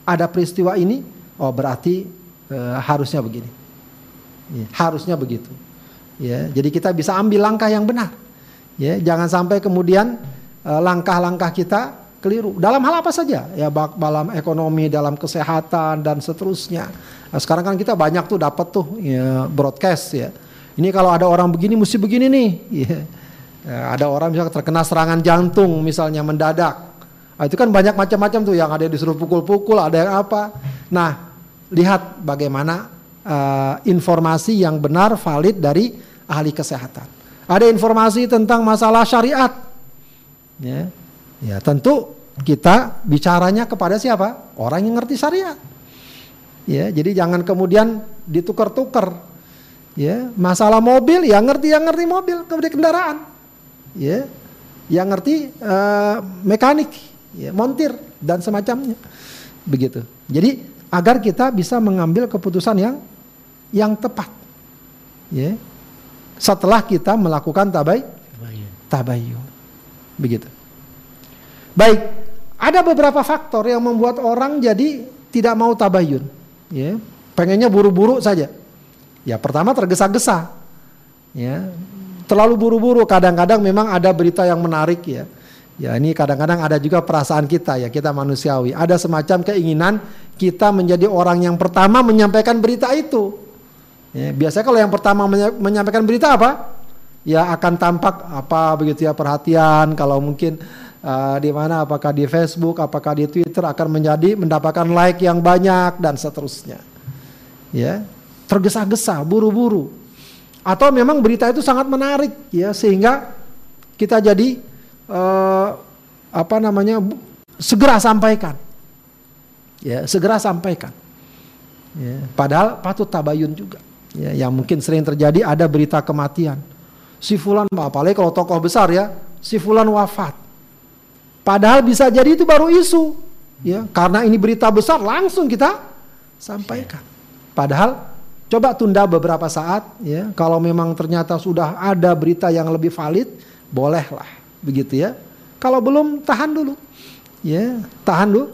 ada peristiwa ini, oh berarti e, harusnya begini. Ya, harusnya begitu. Ya, jadi kita bisa ambil langkah yang benar. Ya, jangan sampai kemudian eh, langkah-langkah kita keliru. Dalam hal apa saja? Ya, dalam ekonomi, dalam kesehatan dan seterusnya Nah, sekarang kan kita banyak tuh dapat tuh ya, broadcast ya. Ini kalau ada orang begini mesti begini nih. Ya. Ya, ada orang misalnya terkena serangan jantung misalnya mendadak. Nah, itu kan banyak macam-macam tuh yang ada yang disuruh pukul-pukul, ada yang apa. Nah, lihat bagaimana uh, informasi yang benar valid dari ahli kesehatan. Ada informasi tentang masalah syariat. Ya, ya tentu kita bicaranya kepada siapa? Orang yang ngerti syariat. Ya, jadi jangan kemudian ditukar-tukar. Ya, masalah mobil ya ngerti yang ngerti mobil, kemudian kendaraan. Ya. Yang ngerti uh, mekanik, ya, montir dan semacamnya. Begitu. Jadi agar kita bisa mengambil keputusan yang yang tepat. Ya. Setelah kita melakukan tabai tabayun. Begitu. Baik, ada beberapa faktor yang membuat orang jadi tidak mau tabayun ya pengennya buru-buru saja ya pertama tergesa-gesa ya terlalu buru-buru kadang-kadang memang ada berita yang menarik ya ya ini kadang-kadang ada juga perasaan kita ya kita manusiawi ada semacam keinginan kita menjadi orang yang pertama menyampaikan berita itu ya, biasanya kalau yang pertama menyampaikan berita apa ya akan tampak apa begitu ya perhatian kalau mungkin uh, di mana apakah di Facebook, apakah di Twitter akan menjadi mendapatkan like yang banyak dan seterusnya. Ya, tergesa-gesa, buru-buru. Atau memang berita itu sangat menarik ya sehingga kita jadi uh, apa namanya segera sampaikan. Ya, segera sampaikan. Ya, padahal patut tabayun juga. Ya, yang mungkin sering terjadi ada berita kematian. Si fulan apalagi kalau tokoh besar ya, si fulan wafat Padahal bisa jadi itu baru isu. Ya, karena ini berita besar langsung kita sampaikan. Padahal coba tunda beberapa saat ya. Kalau memang ternyata sudah ada berita yang lebih valid, bolehlah begitu ya. Kalau belum tahan dulu. Ya, tahan dulu.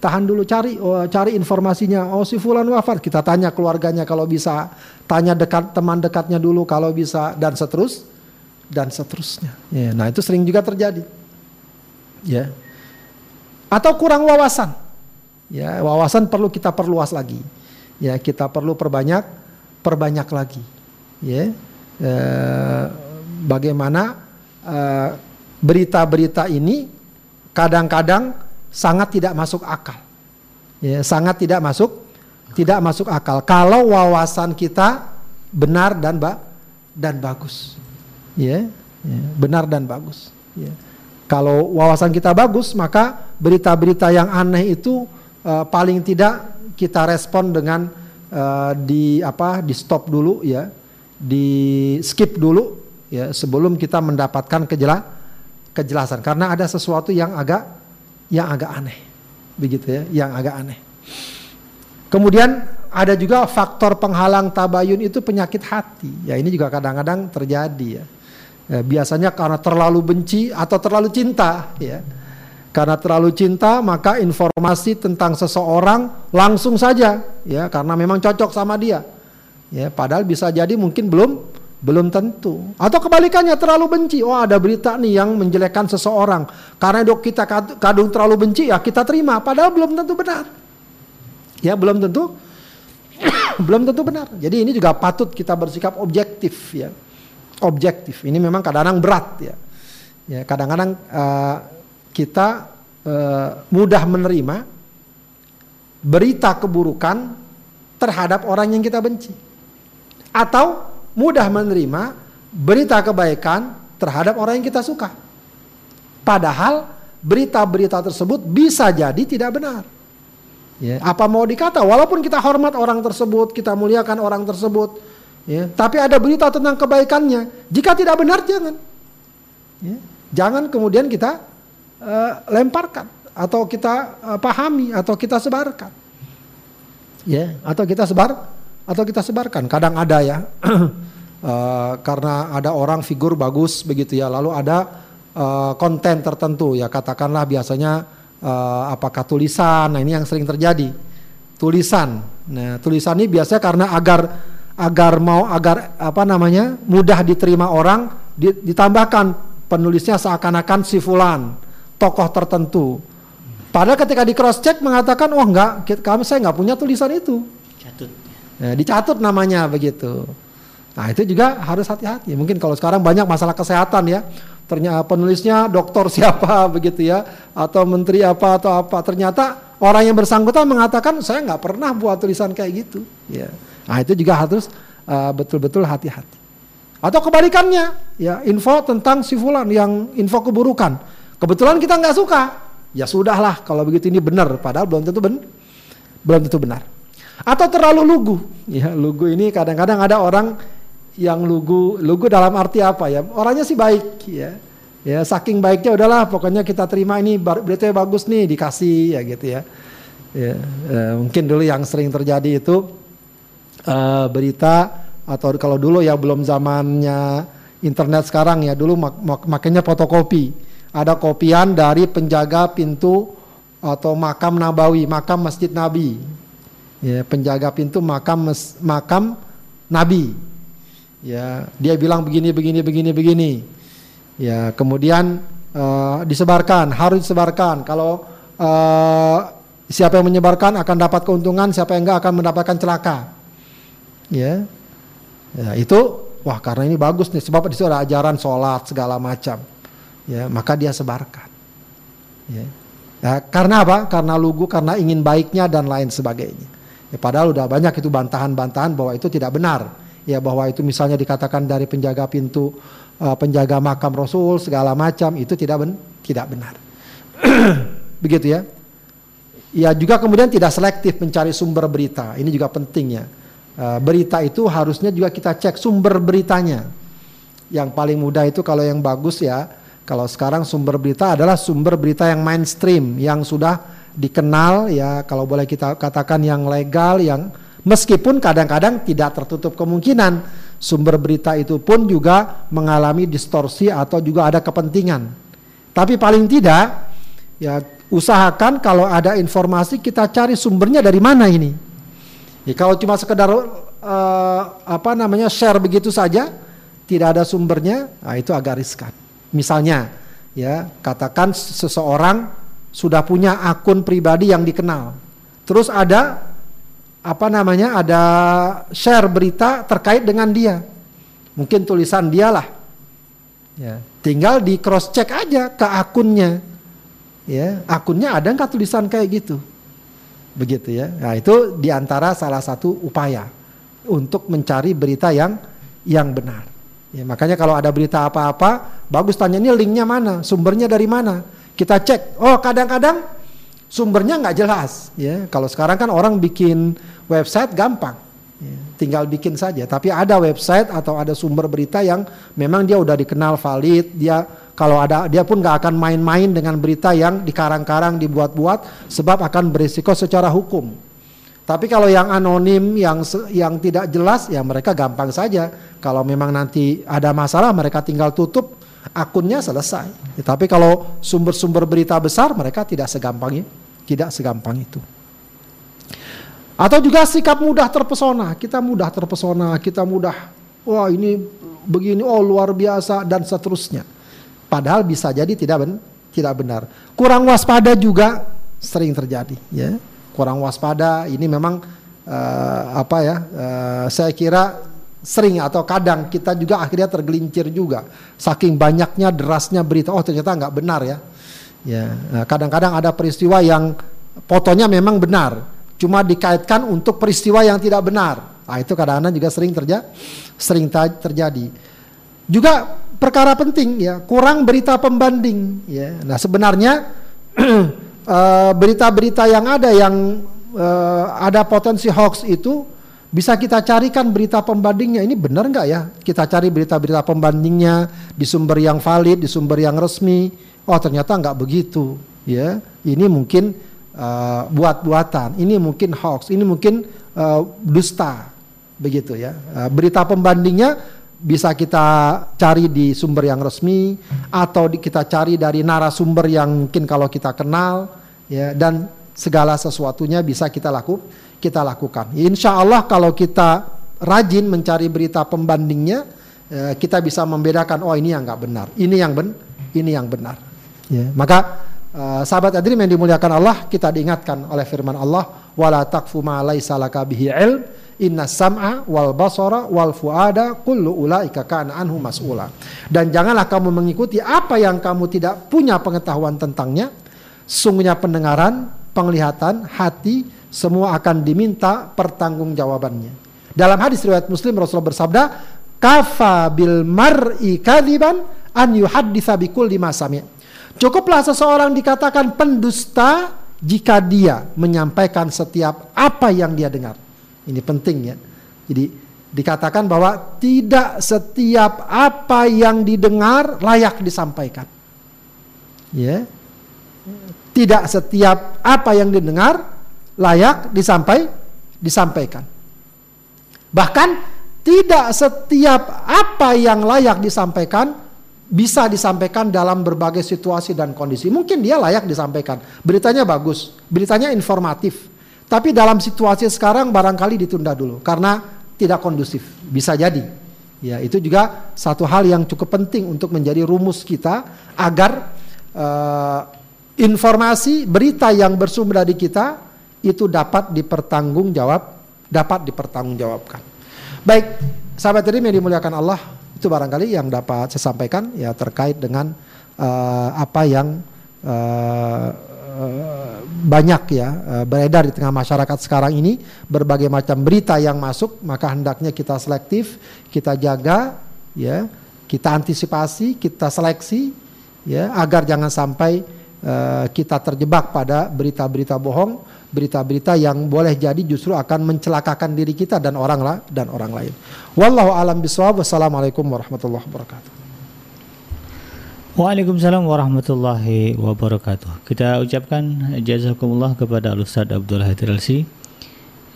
Tahan dulu cari oh, cari informasinya. Oh si fulan wafat, kita tanya keluarganya kalau bisa, tanya dekat teman dekatnya dulu kalau bisa dan seterus dan seterusnya. Ya, nah itu sering juga terjadi. Ya. Atau kurang wawasan. Ya, wawasan perlu kita perluas lagi ya kita perlu perbanyak perbanyak lagi ya e, bagaimana eh, berita-berita ini kadang-kadang sangat tidak masuk akal. Ya sangat tidak masuk tidak masuk akal. Kalau wawasan kita benar dan ba dan bagus. Ya, ya benar dan bagus. Ya. Kalau wawasan kita bagus maka berita-berita yang aneh itu uh, paling tidak kita respon dengan uh, di apa di stop dulu ya. Di skip dulu ya sebelum kita mendapatkan kejela kejelasan. Karena ada sesuatu yang agak yang agak aneh. Begitu ya yang agak aneh. Kemudian ada juga faktor penghalang tabayun itu penyakit hati. Ya ini juga kadang-kadang terjadi ya. ya biasanya karena terlalu benci atau terlalu cinta ya. Karena terlalu cinta maka informasi tentang seseorang langsung saja ya karena memang cocok sama dia. Ya, padahal bisa jadi mungkin belum belum tentu. Atau kebalikannya terlalu benci. Oh, ada berita nih yang menjelekkan seseorang. Karena dok kita kadung terlalu benci ya kita terima padahal belum tentu benar. Ya, belum tentu belum tentu benar. Jadi ini juga patut kita bersikap objektif ya. Objektif. Ini memang kadang-kadang berat ya. Ya, kadang-kadang uh, kita uh, mudah menerima berita keburukan terhadap orang yang kita benci. Atau mudah menerima berita kebaikan terhadap orang yang kita suka. Padahal berita-berita tersebut bisa jadi tidak benar. Ya, apa mau dikata? Walaupun kita hormat orang tersebut, kita muliakan orang tersebut, ya, tapi ada berita tentang kebaikannya. Jika tidak benar jangan. Ya, jangan kemudian kita uh, lemparkan atau kita uh, pahami atau kita sebarkan. Ya, atau kita sebar atau kita sebarkan. Kadang ada ya. uh, karena ada orang figur bagus begitu ya. Lalu ada uh, konten tertentu ya katakanlah biasanya uh, apakah tulisan. Nah, ini yang sering terjadi. Tulisan. Nah, tulisan ini biasanya karena agar agar mau agar apa namanya mudah diterima orang ditambahkan penulisnya seakan-akan si fulan tokoh tertentu. Padahal ketika di cross check mengatakan, oh enggak, kami saya nggak punya tulisan itu. Ya, dicatut namanya begitu. Nah itu juga harus hati-hati. Mungkin kalau sekarang banyak masalah kesehatan ya, ternyata penulisnya dokter siapa begitu ya, atau menteri apa atau apa. Ternyata orang yang bersangkutan mengatakan saya nggak pernah buat tulisan kayak gitu. Ya. Nah itu juga harus uh, betul-betul hati-hati. Atau kebalikannya, ya info tentang si fulan yang info keburukan Kebetulan kita nggak suka, ya sudahlah kalau begitu ini benar, padahal belum tentu ben belum tentu benar. Atau terlalu lugu, ya lugu ini kadang-kadang ada orang yang lugu, lugu dalam arti apa ya? Orangnya sih baik, ya, ya saking baiknya udahlah, pokoknya kita terima ini beritanya bagus nih dikasih ya gitu ya. Ya, eh, mungkin dulu yang sering terjadi itu uh, berita atau kalau dulu ya belum zamannya internet sekarang ya dulu mak mak makanya fotokopi ada kopian dari penjaga pintu atau makam Nabawi, makam Masjid Nabi. Ya, penjaga pintu makam makam Nabi. Ya, dia bilang begini begini begini begini. Ya, kemudian uh, disebarkan, harus disebarkan. Kalau uh, siapa yang menyebarkan akan dapat keuntungan, siapa yang enggak akan mendapatkan celaka. Ya. Ya, itu wah karena ini bagus nih sebab di ada ajaran sholat segala macam ya maka dia sebarkan ya. ya karena apa karena lugu karena ingin baiknya dan lain sebagainya ya, padahal udah banyak itu bantahan-bantahan bahwa itu tidak benar. Ya bahwa itu misalnya dikatakan dari penjaga pintu uh, penjaga makam Rasul segala macam itu tidak ben tidak benar. Begitu ya. Ya juga kemudian tidak selektif mencari sumber berita. Ini juga penting ya. Uh, berita itu harusnya juga kita cek sumber beritanya. Yang paling mudah itu kalau yang bagus ya kalau sekarang sumber berita adalah sumber berita yang mainstream, yang sudah dikenal ya kalau boleh kita katakan yang legal, yang Meskipun kadang-kadang tidak tertutup kemungkinan sumber berita itu pun juga mengalami distorsi atau juga ada kepentingan. Tapi paling tidak ya usahakan kalau ada informasi kita cari sumbernya dari mana ini. Ya, kalau cuma sekedar uh, apa namanya share begitu saja tidak ada sumbernya, nah itu agak riskan. Misalnya ya katakan seseorang sudah punya akun pribadi yang dikenal. Terus ada apa namanya ada share berita terkait dengan dia. Mungkin tulisan dialah ya tinggal di cross check aja ke akunnya. Ya akunnya ada nggak tulisan kayak gitu? Begitu ya. Nah itu di antara salah satu upaya untuk mencari berita yang yang benar. Ya makanya kalau ada berita apa-apa bagus tanya ini linknya mana? Sumbernya dari mana kita cek. Oh kadang-kadang sumbernya nggak jelas ya. Kalau sekarang kan orang bikin website gampang ya, tinggal bikin saja. Tapi ada website atau ada sumber berita yang memang dia udah dikenal valid dia kalau ada dia pun nggak akan main-main dengan berita yang dikarang-karang dibuat-buat sebab akan berisiko secara hukum. Tapi kalau yang anonim yang yang tidak jelas ya mereka gampang saja. Kalau memang nanti ada masalah mereka tinggal tutup akunnya selesai. Ya, tapi kalau sumber-sumber berita besar mereka tidak segampang tidak segampang itu. Atau juga sikap mudah terpesona, kita mudah terpesona, kita mudah wah ini begini oh luar biasa dan seterusnya. Padahal bisa jadi tidak ben, tidak benar. Kurang waspada juga sering terjadi ya. Kurang waspada ini memang uh, apa ya? Uh, saya kira sering atau kadang kita juga akhirnya tergelincir juga. Saking banyaknya derasnya berita. Oh ternyata nggak benar ya. Ya nah, kadang-kadang ada peristiwa yang fotonya memang benar cuma dikaitkan untuk peristiwa yang tidak benar. Nah itu kadang-kadang juga sering terjadi sering terjadi. Juga perkara penting ya kurang berita pembanding ya. Nah sebenarnya eh, berita-berita yang ada yang uh, ada potensi hoax itu bisa kita carikan berita pembandingnya ini benar nggak ya? Kita cari berita-berita pembandingnya di sumber yang valid, di sumber yang resmi. Oh ternyata nggak begitu, ya. Ini mungkin uh, buat-buatan, ini mungkin hoax, ini mungkin uh, dusta, begitu ya. Uh, berita pembandingnya bisa kita cari di sumber yang resmi atau di, kita cari dari narasumber yang mungkin kalau kita kenal, ya. Dan segala sesuatunya bisa kita lakukan kita lakukan. Insya Allah kalau kita rajin mencari berita pembandingnya, eh, kita bisa membedakan oh ini yang nggak benar, ini yang ben, ini yang benar. Ya, maka uh, sahabat adrim yang dimuliakan Allah, kita diingatkan oleh firman Allah, wala takfu ma laisa laka inna sam'a wal basara wal fuada kullu ulaika kana anhu mas'ula. Dan janganlah kamu mengikuti apa yang kamu tidak punya pengetahuan tentangnya. Sungguhnya pendengaran, penglihatan, hati, semua akan diminta pertanggungjawabannya. Dalam hadis riwayat Muslim Rasulullah bersabda, "Kafa bil mar'i kadiban an yuhadditsa bikulli ma Cukuplah seseorang dikatakan pendusta jika dia menyampaikan setiap apa yang dia dengar. Ini penting ya. Jadi dikatakan bahwa tidak setiap apa yang didengar layak disampaikan. Ya. Tidak setiap apa yang didengar layak disampai disampaikan. Bahkan tidak setiap apa yang layak disampaikan bisa disampaikan dalam berbagai situasi dan kondisi. Mungkin dia layak disampaikan. Beritanya bagus, beritanya informatif. Tapi dalam situasi sekarang barangkali ditunda dulu karena tidak kondusif. Bisa jadi. Ya, itu juga satu hal yang cukup penting untuk menjadi rumus kita agar uh, informasi berita yang bersumber dari kita itu dapat dipertanggungjawab, dapat dipertanggungjawabkan. Baik, sahabat tadi yang dimuliakan Allah, itu barangkali yang dapat saya sampaikan ya terkait dengan uh, apa yang uh, banyak ya uh, beredar di tengah masyarakat sekarang ini berbagai macam berita yang masuk maka hendaknya kita selektif kita jaga ya kita antisipasi kita seleksi ya agar jangan sampai uh, kita terjebak pada berita-berita bohong berita-berita yang boleh jadi justru akan mencelakakan diri kita dan orang lah dan orang lain. Wallahu alam bisawab. Wassalamualaikum warahmatullahi wabarakatuh. Waalaikumsalam warahmatullahi wabarakatuh. Kita ucapkan jazakumullah kepada Ustaz Abdul Hadir Alsi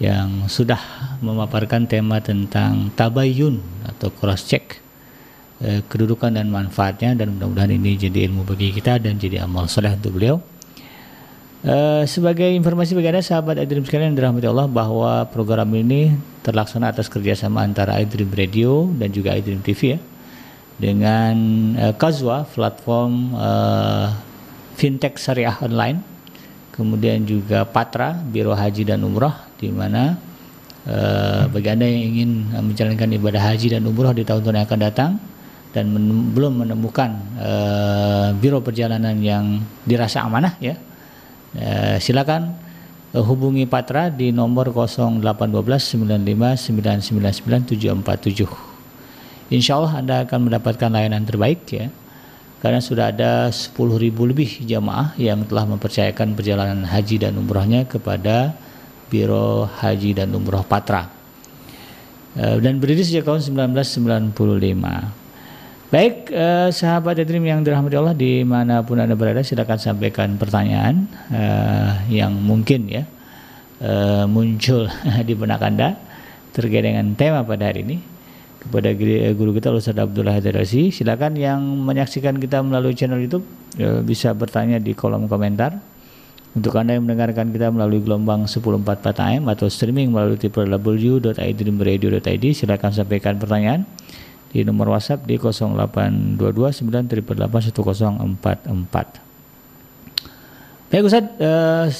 yang sudah memaparkan tema tentang tabayun atau cross check eh, kedudukan dan manfaatnya dan mudah-mudahan ini jadi ilmu bagi kita dan jadi amal soleh untuk beliau. Uh, sebagai informasi bagi anda sahabat iDream sekalian yang dirahmati Allah bahwa program ini terlaksana atas kerjasama antara iDream Radio dan juga iDream TV ya dengan uh, Kazwa platform uh, fintech syariah online. Kemudian juga Patra Biro Haji dan Umroh di mana uh, bagi anda yang ingin menjalankan ibadah haji dan umroh di tahun-tahun yang akan datang dan men belum menemukan uh, biro perjalanan yang dirasa amanah ya Eh, silakan uh, hubungi Patra di nomor 0812 Insya Allah Anda akan mendapatkan layanan terbaik ya. Karena sudah ada 10.000 lebih jamaah yang telah mempercayakan perjalanan haji dan umrohnya kepada Biro Haji dan Umroh Patra. Uh, dan berdiri sejak tahun 1995 Baik, eh, sahabat Edrim yang dirahmati Allah di mana pun anda berada, silakan sampaikan pertanyaan eh, yang mungkin ya eh, muncul di benak anda terkait dengan tema pada hari ini. Kepada guru kita Ustaz Abdullah Hadarasi, silakan yang menyaksikan kita melalui channel YouTube eh, bisa bertanya di kolom komentar. Untuk Anda yang mendengarkan kita melalui gelombang 1044 AM atau streaming melalui www.idreamradio.id silakan sampaikan pertanyaan di nomor WhatsApp di 0822 Baik Ustaz, eh,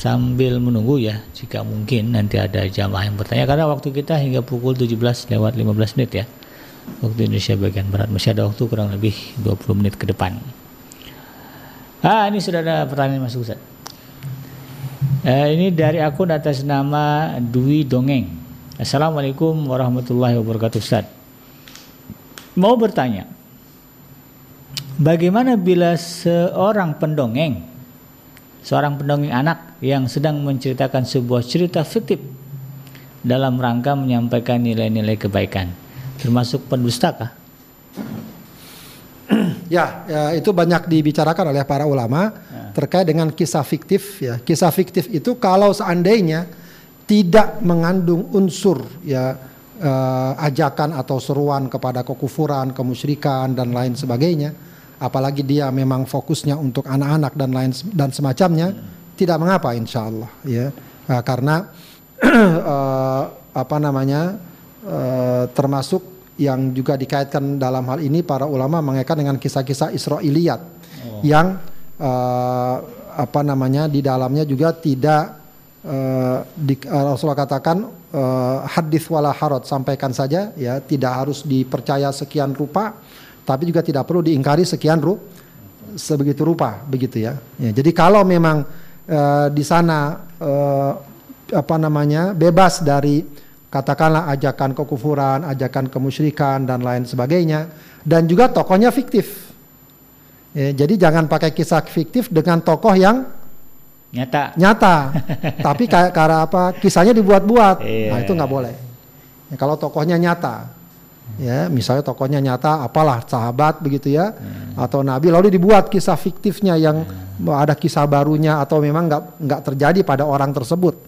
sambil menunggu ya jika mungkin nanti ada jamaah yang bertanya. Karena waktu kita hingga pukul 17 lewat 15 menit ya. Waktu Indonesia bagian Barat. Masih ada waktu kurang lebih 20 menit ke depan. Ah ini sudah ada pertanyaan masuk Ustaz. Eh, ini dari akun atas nama Dwi Dongeng. Assalamualaikum warahmatullahi wabarakatuh Ustaz mau bertanya, bagaimana bila seorang pendongeng, seorang pendongeng anak yang sedang menceritakan sebuah cerita fiktif dalam rangka menyampaikan nilai-nilai kebaikan, termasuk pendustakah? Ya, ya, itu banyak dibicarakan oleh para ulama ya. terkait dengan kisah fiktif. Ya, kisah fiktif itu kalau seandainya tidak mengandung unsur ya uh, ajakan atau seruan kepada kekufuran, kemusyrikan dan lain sebagainya, apalagi dia memang fokusnya untuk anak-anak dan lain dan semacamnya, hmm. tidak mengapa insya Allah ya uh, karena uh, apa namanya uh, termasuk yang juga dikaitkan dalam hal ini para ulama mengaitkan dengan kisah-kisah Israiliyat oh. yang uh, apa namanya di dalamnya juga tidak uh, di, uh, Rasulullah katakan uh, hadis wala harot sampaikan saja ya tidak harus dipercaya sekian rupa tapi juga tidak perlu diingkari sekian ru sebegitu rupa begitu ya, ya jadi kalau memang uh, di sana uh, apa namanya bebas dari katakanlah ajakan kekufuran, ajakan kemusyrikan dan lain sebagainya dan juga tokohnya fiktif. Ya, jadi jangan pakai kisah fiktif dengan tokoh yang nyata nyata tapi kayak karena apa kisahnya dibuat-buat yeah. nah itu nggak boleh ya, kalau tokohnya nyata ya misalnya tokohnya nyata apalah sahabat begitu ya hmm. atau nabi lalu dibuat kisah fiktifnya yang hmm. ada kisah barunya atau memang nggak nggak terjadi pada orang tersebut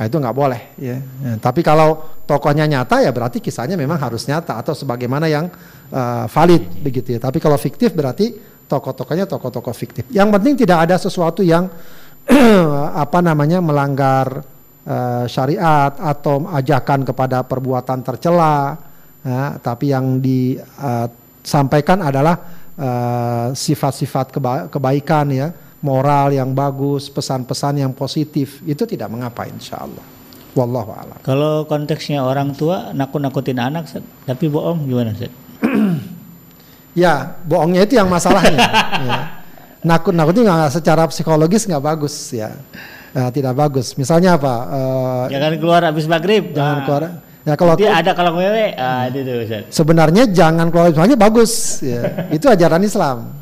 nah itu nggak boleh ya. ya tapi kalau tokohnya nyata ya berarti kisahnya memang harus nyata atau sebagaimana yang uh, valid begitu ya tapi kalau fiktif berarti tokoh-tokohnya tokoh-tokoh fiktif yang penting tidak ada sesuatu yang apa namanya melanggar uh, syariat atau ajakan kepada perbuatan tercela, ya, tapi yang disampaikan uh, adalah uh, sifat-sifat keba kebaikan ya, moral yang bagus, pesan-pesan yang positif itu tidak mengapa insya Allah. Wallahu a'lam. Kalau konteksnya orang tua nakut-nakutin anak, tapi bohong gimana sih? ya, bohongnya itu yang masalahnya. ya nakut-nakuti nggak secara psikologis nggak bagus ya. Nah, tidak bagus. Misalnya apa? Uh, jangan keluar habis maghrib. Jangan nah. keluar. Ya kalau Dia ada kalau wewe, ah, itu tuh. Sebenarnya jangan keluar misalnya bagus. Ya. itu ajaran Islam.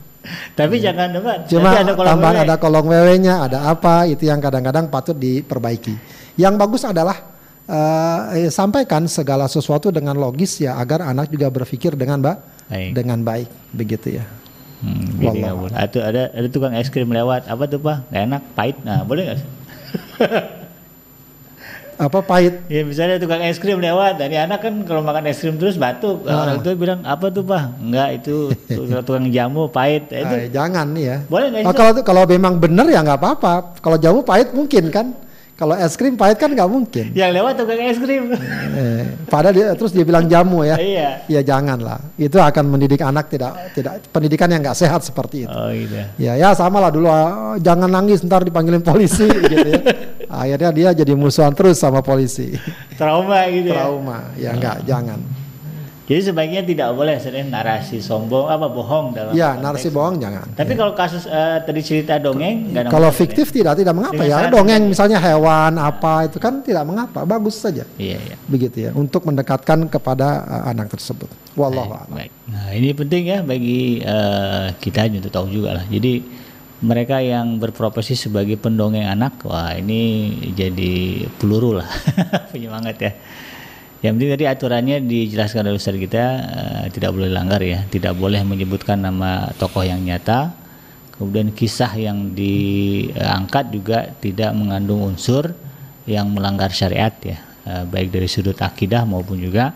Tapi ya. jangan debat. Cuma ada tambahan wewe. ada kolong wewenya, ada apa? Itu yang kadang-kadang patut diperbaiki. Yang bagus adalah uh, eh, sampaikan segala sesuatu dengan logis ya agar anak juga berpikir dengan ba baik. dengan baik begitu ya. Hmm, gini gak boleh. Atau ada ada tukang es krim lewat, apa tuh pak? Gak enak, pahit. Nah boleh nggak? apa pahit Ya misalnya tukang es krim lewat, dari anak kan kalau makan es krim terus batuk, Ah. orang itu bilang apa tuh pak? Enggak itu tukang jamu pahit. Itu Ah, jangan nih ya boleh nggak? Oh, kalau kalau memang benar ya nggak apa-apa kalau jamu pahit mungkin kan kalau es krim pahit kan nggak mungkin Yang lewat tukang es krim. eh, padahal dia terus dia bilang jamu ya iya. ya jangan lah itu akan mendidik anak tidak tidak pendidikan yang nggak sehat seperti itu Oh gitu. Ya ya sama lah dulu ah, jangan nangis ntar dipanggilin polisi gitu ya. Akhirnya dia jadi musuhan terus sama polisi. Trauma gitu ya. Trauma. Ya enggak, jangan. Jadi sebaiknya tidak boleh sering narasi sombong apa bohong dalam Ya, konteks- narasi bohong jangan. Tapi kalau kasus eh, tadi cerita dongeng Kalau masalah, fiktif tidak tidak mengapa Dengan ya. Dongeng tidak. misalnya hewan apa itu kan tidak mengapa, bagus saja. ya? Iya iya. Begitu ya untuk mendekatkan kepada uh, anak tersebut. Wallahu a'lam. Baik. Nah ini penting ya bagi eh, kita untuk tahu juga lah. Jadi mereka yang berprofesi sebagai pendongeng anak, wah ini jadi peluru lah, penyemangat ya. Yang penting tadi aturannya dijelaskan oleh Ustaz kita eh, tidak boleh langgar ya, tidak boleh menyebutkan nama tokoh yang nyata. Kemudian kisah yang diangkat juga tidak mengandung unsur yang melanggar syariat ya, eh, baik dari sudut akidah maupun juga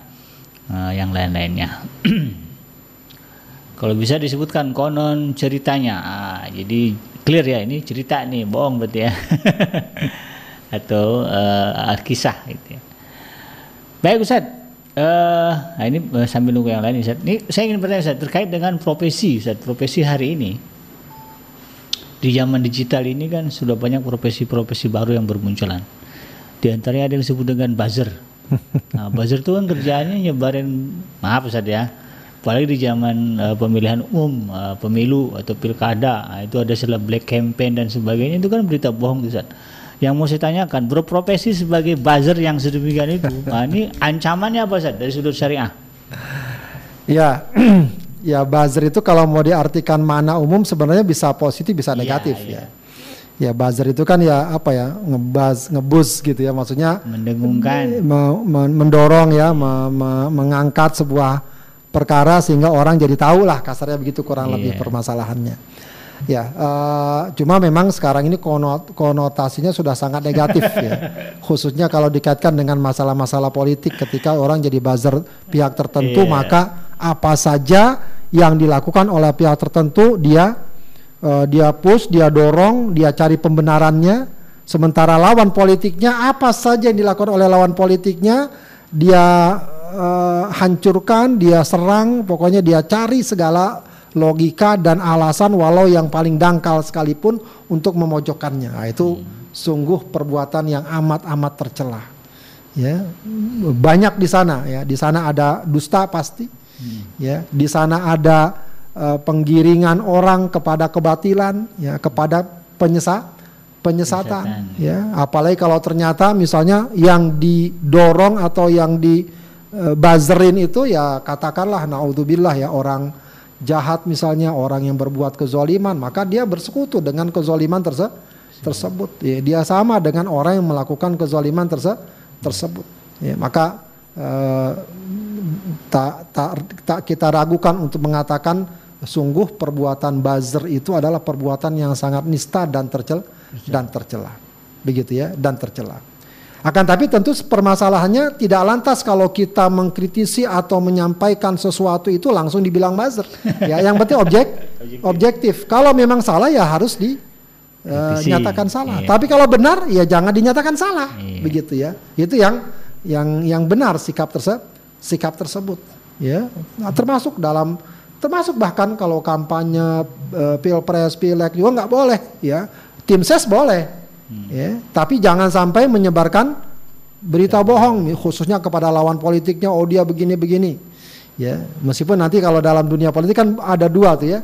eh, yang lain-lainnya. Kalau bisa disebutkan konon ceritanya, ah, jadi clear ya ini cerita nih, bohong berarti ya, atau eh, kisah gitu ya. Baik Ustaz, Eh, nah ini eh, sambil nunggu yang lain Ustaz. Ini saya ingin bertanya Ustaz terkait dengan profesi Ustaz, profesi hari ini. Di zaman digital ini kan sudah banyak profesi-profesi baru yang bermunculan. Di antaranya ada yang disebut dengan buzzer. Nah, buzzer itu kan kerjaannya nyebarin, maaf Ustaz ya, apalagi di zaman eh, pemilihan umum, eh, pemilu atau pilkada, nah, itu ada istilah black campaign dan sebagainya, itu kan berita bohong Ustaz. Yang mau saya tanyakan, berprofesi sebagai buzzer yang sedemikian itu, nah, ini ancamannya apa Ustaz dari sudut syariah? Ya, ya buzzer itu kalau mau diartikan mana umum sebenarnya bisa positif bisa Iya, negatif iya. ya. Ya buzzer itu kan ya apa ya ngebuzz ngebus gitu ya maksudnya Mendengungkan. me- me- mendorong ya me- me- mengangkat sebuah perkara sehingga orang jadi tahu lah kasarnya begitu kurang lebih Iya. permasalahannya. Ya, eh, cuma memang sekarang ini konot- konotasinya sudah sangat negatif ya, khususnya kalau dikaitkan dengan masalah-masalah politik. Ketika orang jadi buzzer pihak tertentu, Iya. maka apa saja yang dilakukan oleh pihak tertentu dia eh, dia push, dia dorong, dia cari pembenarannya. Sementara lawan politiknya apa saja yang dilakukan oleh lawan politiknya dia eh, hancurkan, dia serang, pokoknya dia cari segala logika dan alasan walau yang paling dangkal sekalipun untuk memojokkannya. Nah, itu sungguh perbuatan yang amat-amat tercela. Ya, banyak di sana ya. Di sana ada dusta pasti. Ya, di sana ada eh, penggiringan orang kepada kebatilan, ya, kepada penyesat penyesatan, Penyesatan. ya. Apalagi kalau ternyata misalnya yang didorong atau yang di eh, buzzerin itu ya katakanlah naudzubillah ya orang jahat misalnya orang yang berbuat kezoliman maka dia bersekutu dengan kezoliman terse tersebut. Ya, dia sama dengan orang yang melakukan kezoliman terse tersebut. Ya, maka eh, tak, tak tak kita ragukan untuk mengatakan sungguh perbuatan buzzer itu adalah perbuatan yang sangat nista dan tercela dan tercela begitu ya dan tercela akan tapi tentu permasalahannya tidak lantas kalau kita mengkritisi atau menyampaikan sesuatu itu langsung dibilang buzzer. ya, yang penting objek objektif. Kalau memang salah ya harus Kritisi. dinyatakan salah. Iya. Tapi kalau benar ya jangan dinyatakan salah. Iya. Begitu ya. Itu yang yang yang benar sikap tersebut sikap tersebut ya. Nah, termasuk dalam termasuk bahkan kalau kampanye eh, pilpres pileg juga nggak boleh ya. Tim ses boleh ya tapi jangan sampai menyebarkan berita bohong khususnya kepada lawan politiknya oh dia begini begini. Ya meskipun nanti kalau dalam dunia politik kan ada dua tuh ya.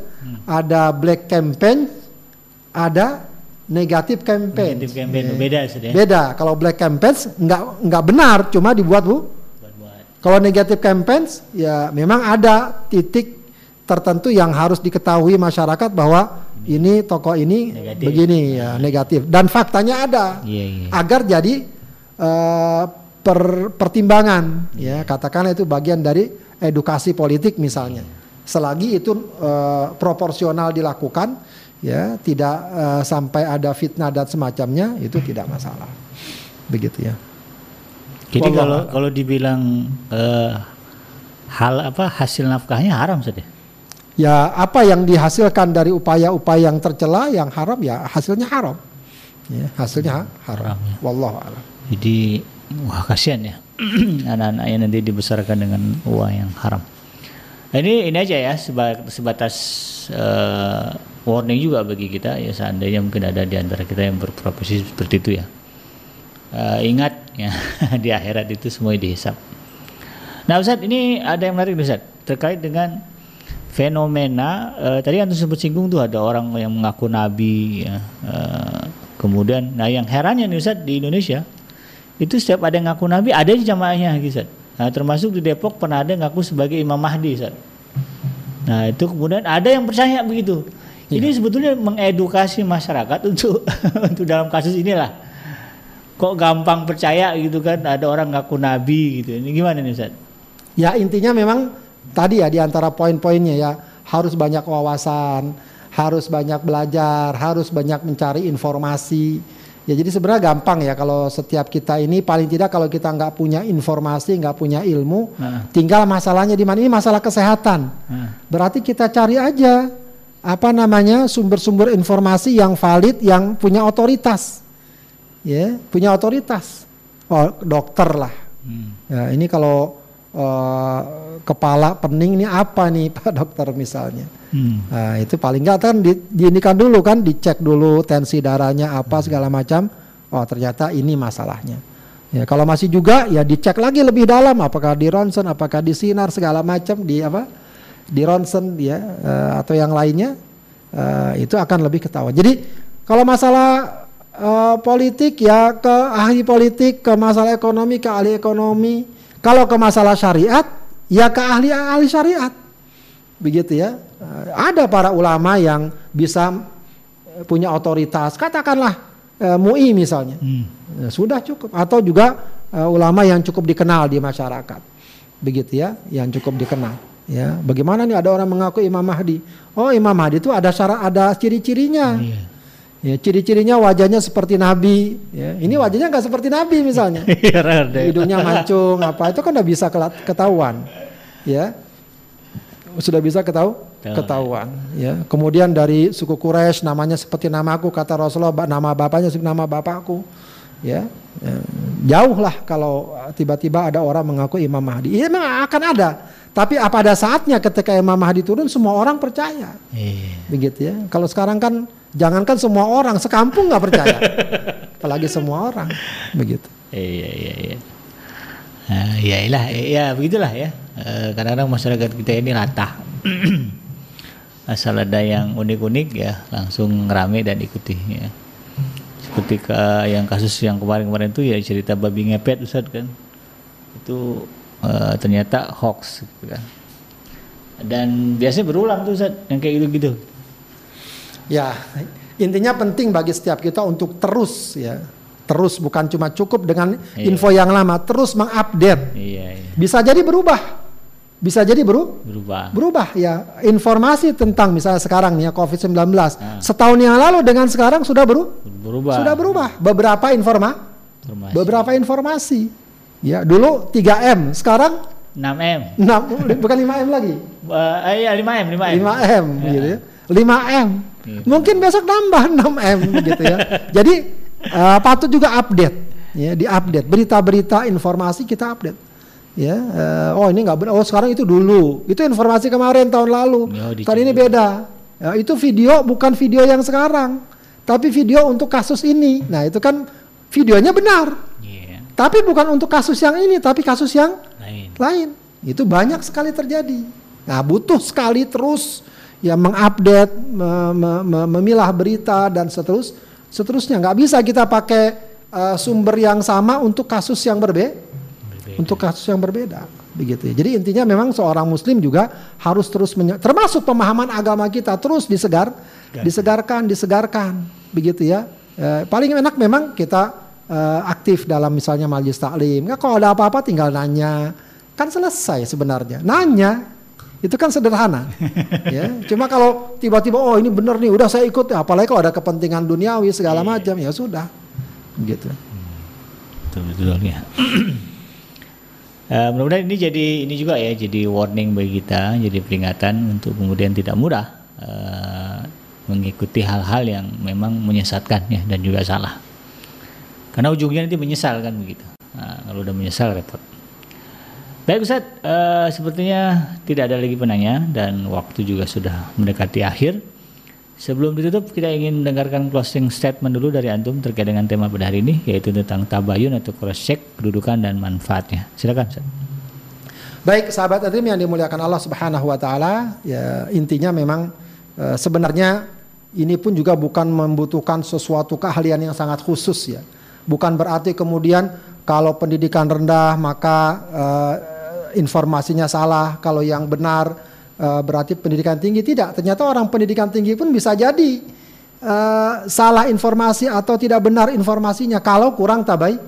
Ada black campaign ada negatif campaign. Negatif campaign Ya. beda Ustaz ya. beda. Kalau black campaign nggak nggak benar cuma dibuat bu. Buat-buat. kalau negatif campaign ya memang ada titik tertentu yang harus diketahui masyarakat bahwa ini tokoh ini Negatif. begini ya negatif. Dan faktanya ada Iya, iya. agar jadi eh, per- pertimbangan ya. Katakanlah itu bagian dari edukasi politik misalnya. Selagi itu eh, proporsional dilakukan ya tidak eh, sampai ada fitnah dan semacamnya itu tidak masalah. Begitu ya. Jadi kalau kalau dibilang eh, hal apa hasil nafkahnya haram saja. Ya apa yang dihasilkan dari upaya-upaya yang tercela yang haram ya hasilnya haram. Ya, hasilnya ha- haram. Haram, ya. Wallahu a'lam. Jadi wah kasihan ya anak-anaknya nanti dibesarkan dengan uang yang haram. Nah, ini ini aja ya seba- sebatas eh, warning juga bagi kita ya seandainya mungkin ada di antara kita yang berprofesi seperti itu ya. Eh, ingat ya di akhirat itu semua dihisap. Nah Ustaz ini ada yang menarik Ustaz terkait dengan fenomena eh, tadi antum sempat singgung tuh ada orang yang mengaku nabi ya. eh, kemudian nah yang herannya nih Ustaz di Indonesia itu setiap ada yang ngaku nabi ada di jamaahnya Ustaz. Nah, termasuk di Depok pernah ada yang ngaku sebagai Imam Mahdi Ustaz. Nah itu kemudian ada yang percaya begitu. Ini sebetulnya mengedukasi masyarakat untuk untuk dalam kasus inilah. Kok gampang percaya gitu kan ada orang ngaku nabi gitu. Ini gimana nih Ustaz? Ya intinya memang tadi ya di antara poin-poinnya ya harus banyak wawasan, harus banyak belajar, harus banyak mencari informasi. Ya jadi sebenarnya gampang ya kalau setiap kita ini paling tidak kalau kita nggak punya informasi, nggak punya ilmu, Nah. tinggal masalahnya di mana ini masalah kesehatan. Nah. Berarti kita cari aja apa namanya sumber-sumber informasi yang valid, yang punya otoritas, ya punya otoritas. Oh dokter lah. Hmm. Ya, ini kalau eh, kepala pening ini apa nih Pak Dokter misalnya. Hmm. Nah, itu paling nggak kan di, diinikan dulu kan, dicek dulu tensi darahnya apa segala macam. Oh ternyata ini masalahnya. Ya kalau masih juga ya dicek lagi lebih dalam apakah di ronsen, apakah di sinar segala macam di apa di ronsen ya eh, atau yang lainnya eh, itu akan lebih ketahuan. Jadi kalau masalah eh, politik ya ke ahli politik, ke masalah ekonomi ke ahli ekonomi. Kalau ke masalah syariat ya ke ahli ahli syariat begitu ya. Ada para ulama yang bisa eh, punya otoritas, katakanlah eh, MUI misalnya, Hmm. Ya, sudah cukup. Atau juga eh, ulama yang cukup dikenal di masyarakat, begitu ya, yang cukup dikenal. Ya, bagaimana nih ada orang mengaku Imam Mahdi? Oh Imam Mahdi itu ada syarat, ada ciri-cirinya. Iya. Ya, ciri-cirinya wajahnya seperti Nabi. Ya, ini wajahnya nggak seperti Nabi misalnya. Iya, hidungnya mancung apa itu kan udah bisa ketahuan ya. Sudah bisa ketahu? Tahu, ketahuan ya. Kemudian dari suku Quraisy namanya seperti namaku kata Rasulullah nama bapaknya seperti nama bapakku ya, ya. jauh lah kalau tiba-tiba ada orang mengaku Imam Mahdi. Iya memang akan ada. Tapi apa ada saatnya ketika Imam Mahdi turun semua orang percaya. Iya. begitu ya. Kalau sekarang kan jangankan semua orang sekampung nggak percaya apalagi semua orang begitu Iya, iya, iya. Nah, ya ilah, ya begitulah ya. Eh, Kadang-kadang masyarakat kita ini latah. Asal ada yang unik-unik ya langsung rame dan ikuti ya. Seperti ke, yang kasus yang kemarin-kemarin itu ya cerita babi ngepet Ustaz kan. Itu eh, ternyata hoax gitu kan. Dan biasanya berulang tuh Ustaz yang kayak gitu-gitu. Ya, intinya penting bagi setiap kita untuk terus ya, terus bukan cuma cukup dengan Iya. info yang lama, terus mengupdate. Iya, iya. Bisa jadi berubah, bisa jadi beru Berubah. berubah ya. Informasi tentang misalnya sekarang nih ya COVID-19, Ah. setahun yang lalu dengan sekarang sudah beru Berubah. sudah berubah. Beberapa informa, Informasi. beberapa informasi. Ya, dulu 3M, sekarang 6M. 6, bukan 5M lagi. Eh, iya 5M, 5M. 5M gitu ya. 5M. Iya. Mungkin besok nambah 6M gitu ya. Jadi eh, patut juga update ya, diupdate berita-berita informasi kita update. Ya, eh, oh ini nggak benar. Oh sekarang itu dulu. Itu informasi kemarin tahun lalu. Ya, tahun ini beda. Ya, itu video bukan video yang sekarang, tapi video untuk kasus ini. Nah itu kan videonya benar, Iya, tapi bukan untuk kasus yang ini, tapi kasus yang lain. lain. Itu banyak sekali terjadi. Nah, butuh sekali terus ya mengupdate, me- me- me- memilah berita dan seterus seterusnya. Nggak bisa kita pakai eh, sumber yang sama untuk kasus yang berbeda, Berbeda. untuk kasus yang berbeda. Begitu. Jadi intinya memang seorang muslim juga harus terus termasuk pemahaman agama kita terus disegar, disegarkan, disegarkan. Begitu ya. Eh, paling enak memang kita eh, aktif dalam misalnya majelis taklim. Nggak, kalau ada apa-apa tinggal nanya. Kan selesai sebenarnya. Nanya itu kan sederhana. ya. Cuma kalau tiba-tiba oh ini benar nih, udah saya ikut. Apalagi kalau ada kepentingan duniawi segala macam ya sudah. Gitu. Betul betul ya. Uh, mudah-mudahan ini jadi ini juga ya jadi warning bagi kita, jadi peringatan untuk kemudian tidak mudah uh, mengikuti hal-hal yang memang menyesatkan ya dan juga salah. Karena ujungnya nanti menyesal kan begitu. Nah, kalau udah menyesal repot. Baik Ustaz, uh, sepertinya tidak ada lagi penanya dan waktu juga sudah mendekati akhir. Sebelum ditutup, kita ingin mendengarkan closing statement dulu dari Antum terkait dengan tema pada hari ini, yaitu tentang tabayun atau cross check, kedudukan dan manfaatnya. Silakan. Ustaz. Baik, sahabat Adrim yang dimuliakan Allah Subhanahu wa taala, ya intinya memang e, sebenarnya ini pun juga bukan membutuhkan sesuatu keahlian yang sangat khusus ya. Bukan berarti kemudian kalau pendidikan rendah maka e, informasinya salah, kalau yang benar uh, berarti pendidikan tinggi tidak. Ternyata orang pendidikan tinggi pun bisa jadi uh, salah informasi atau tidak benar informasinya kalau kurang tabai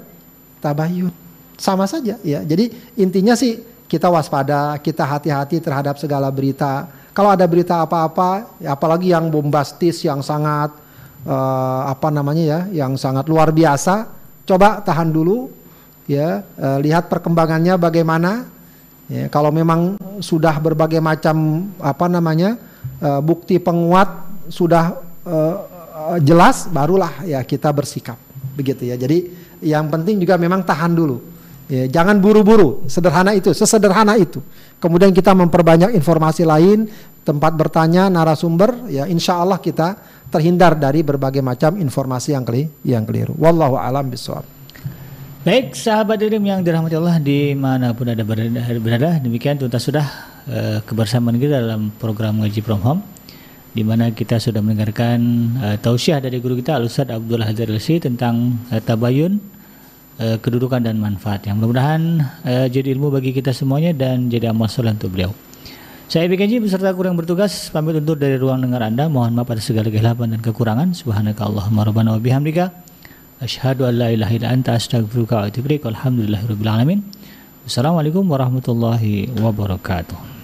tabayun. Sama saja ya. Jadi intinya sih kita waspada, kita hati-hati terhadap segala berita. Kalau ada berita apa-apa, ya apalagi yang bombastis, yang sangat uh, apa namanya ya, yang sangat luar biasa, coba tahan dulu, ya, uh, lihat perkembangannya bagaimana, Ya, kalau memang sudah berbagai macam apa namanya uh, bukti penguat sudah uh, uh, jelas, barulah ya kita bersikap begitu ya. Jadi yang penting juga memang tahan dulu. Ya, jangan buru-buru, sederhana itu, sesederhana itu. Kemudian kita memperbanyak informasi lain, tempat bertanya, narasumber, ya insya Allah kita terhindar dari berbagai macam informasi yang keli yang keliru. Wallahu alam bisawab. Baik, sahabat Dirim yang dirahmati Allah di mana pun ada berada, berada demikian tuntas sudah uh, kebersamaan kita dalam program ngaji from home di mana kita sudah mendengarkan uh, tausiah dari guru kita Al Ustaz Abdullah Hazar tentang uh, tabayun uh, kedudukan dan manfaat yang mudah-mudahan uh, jadi ilmu bagi kita semuanya dan jadi amal soleh untuk beliau. Saya BKJ beserta kurang bertugas pamit undur dari ruang dengar Anda. Mohon maaf atas segala kehilapan dan kekurangan. Subhanakallahumma rabbana wa Asyhadu an la ilaha illa anta astaghfiruka wa atubu ilaik. Alhamdulillahirabbil alamin. Wassalamualaikum warahmatullahi wabarakatuh.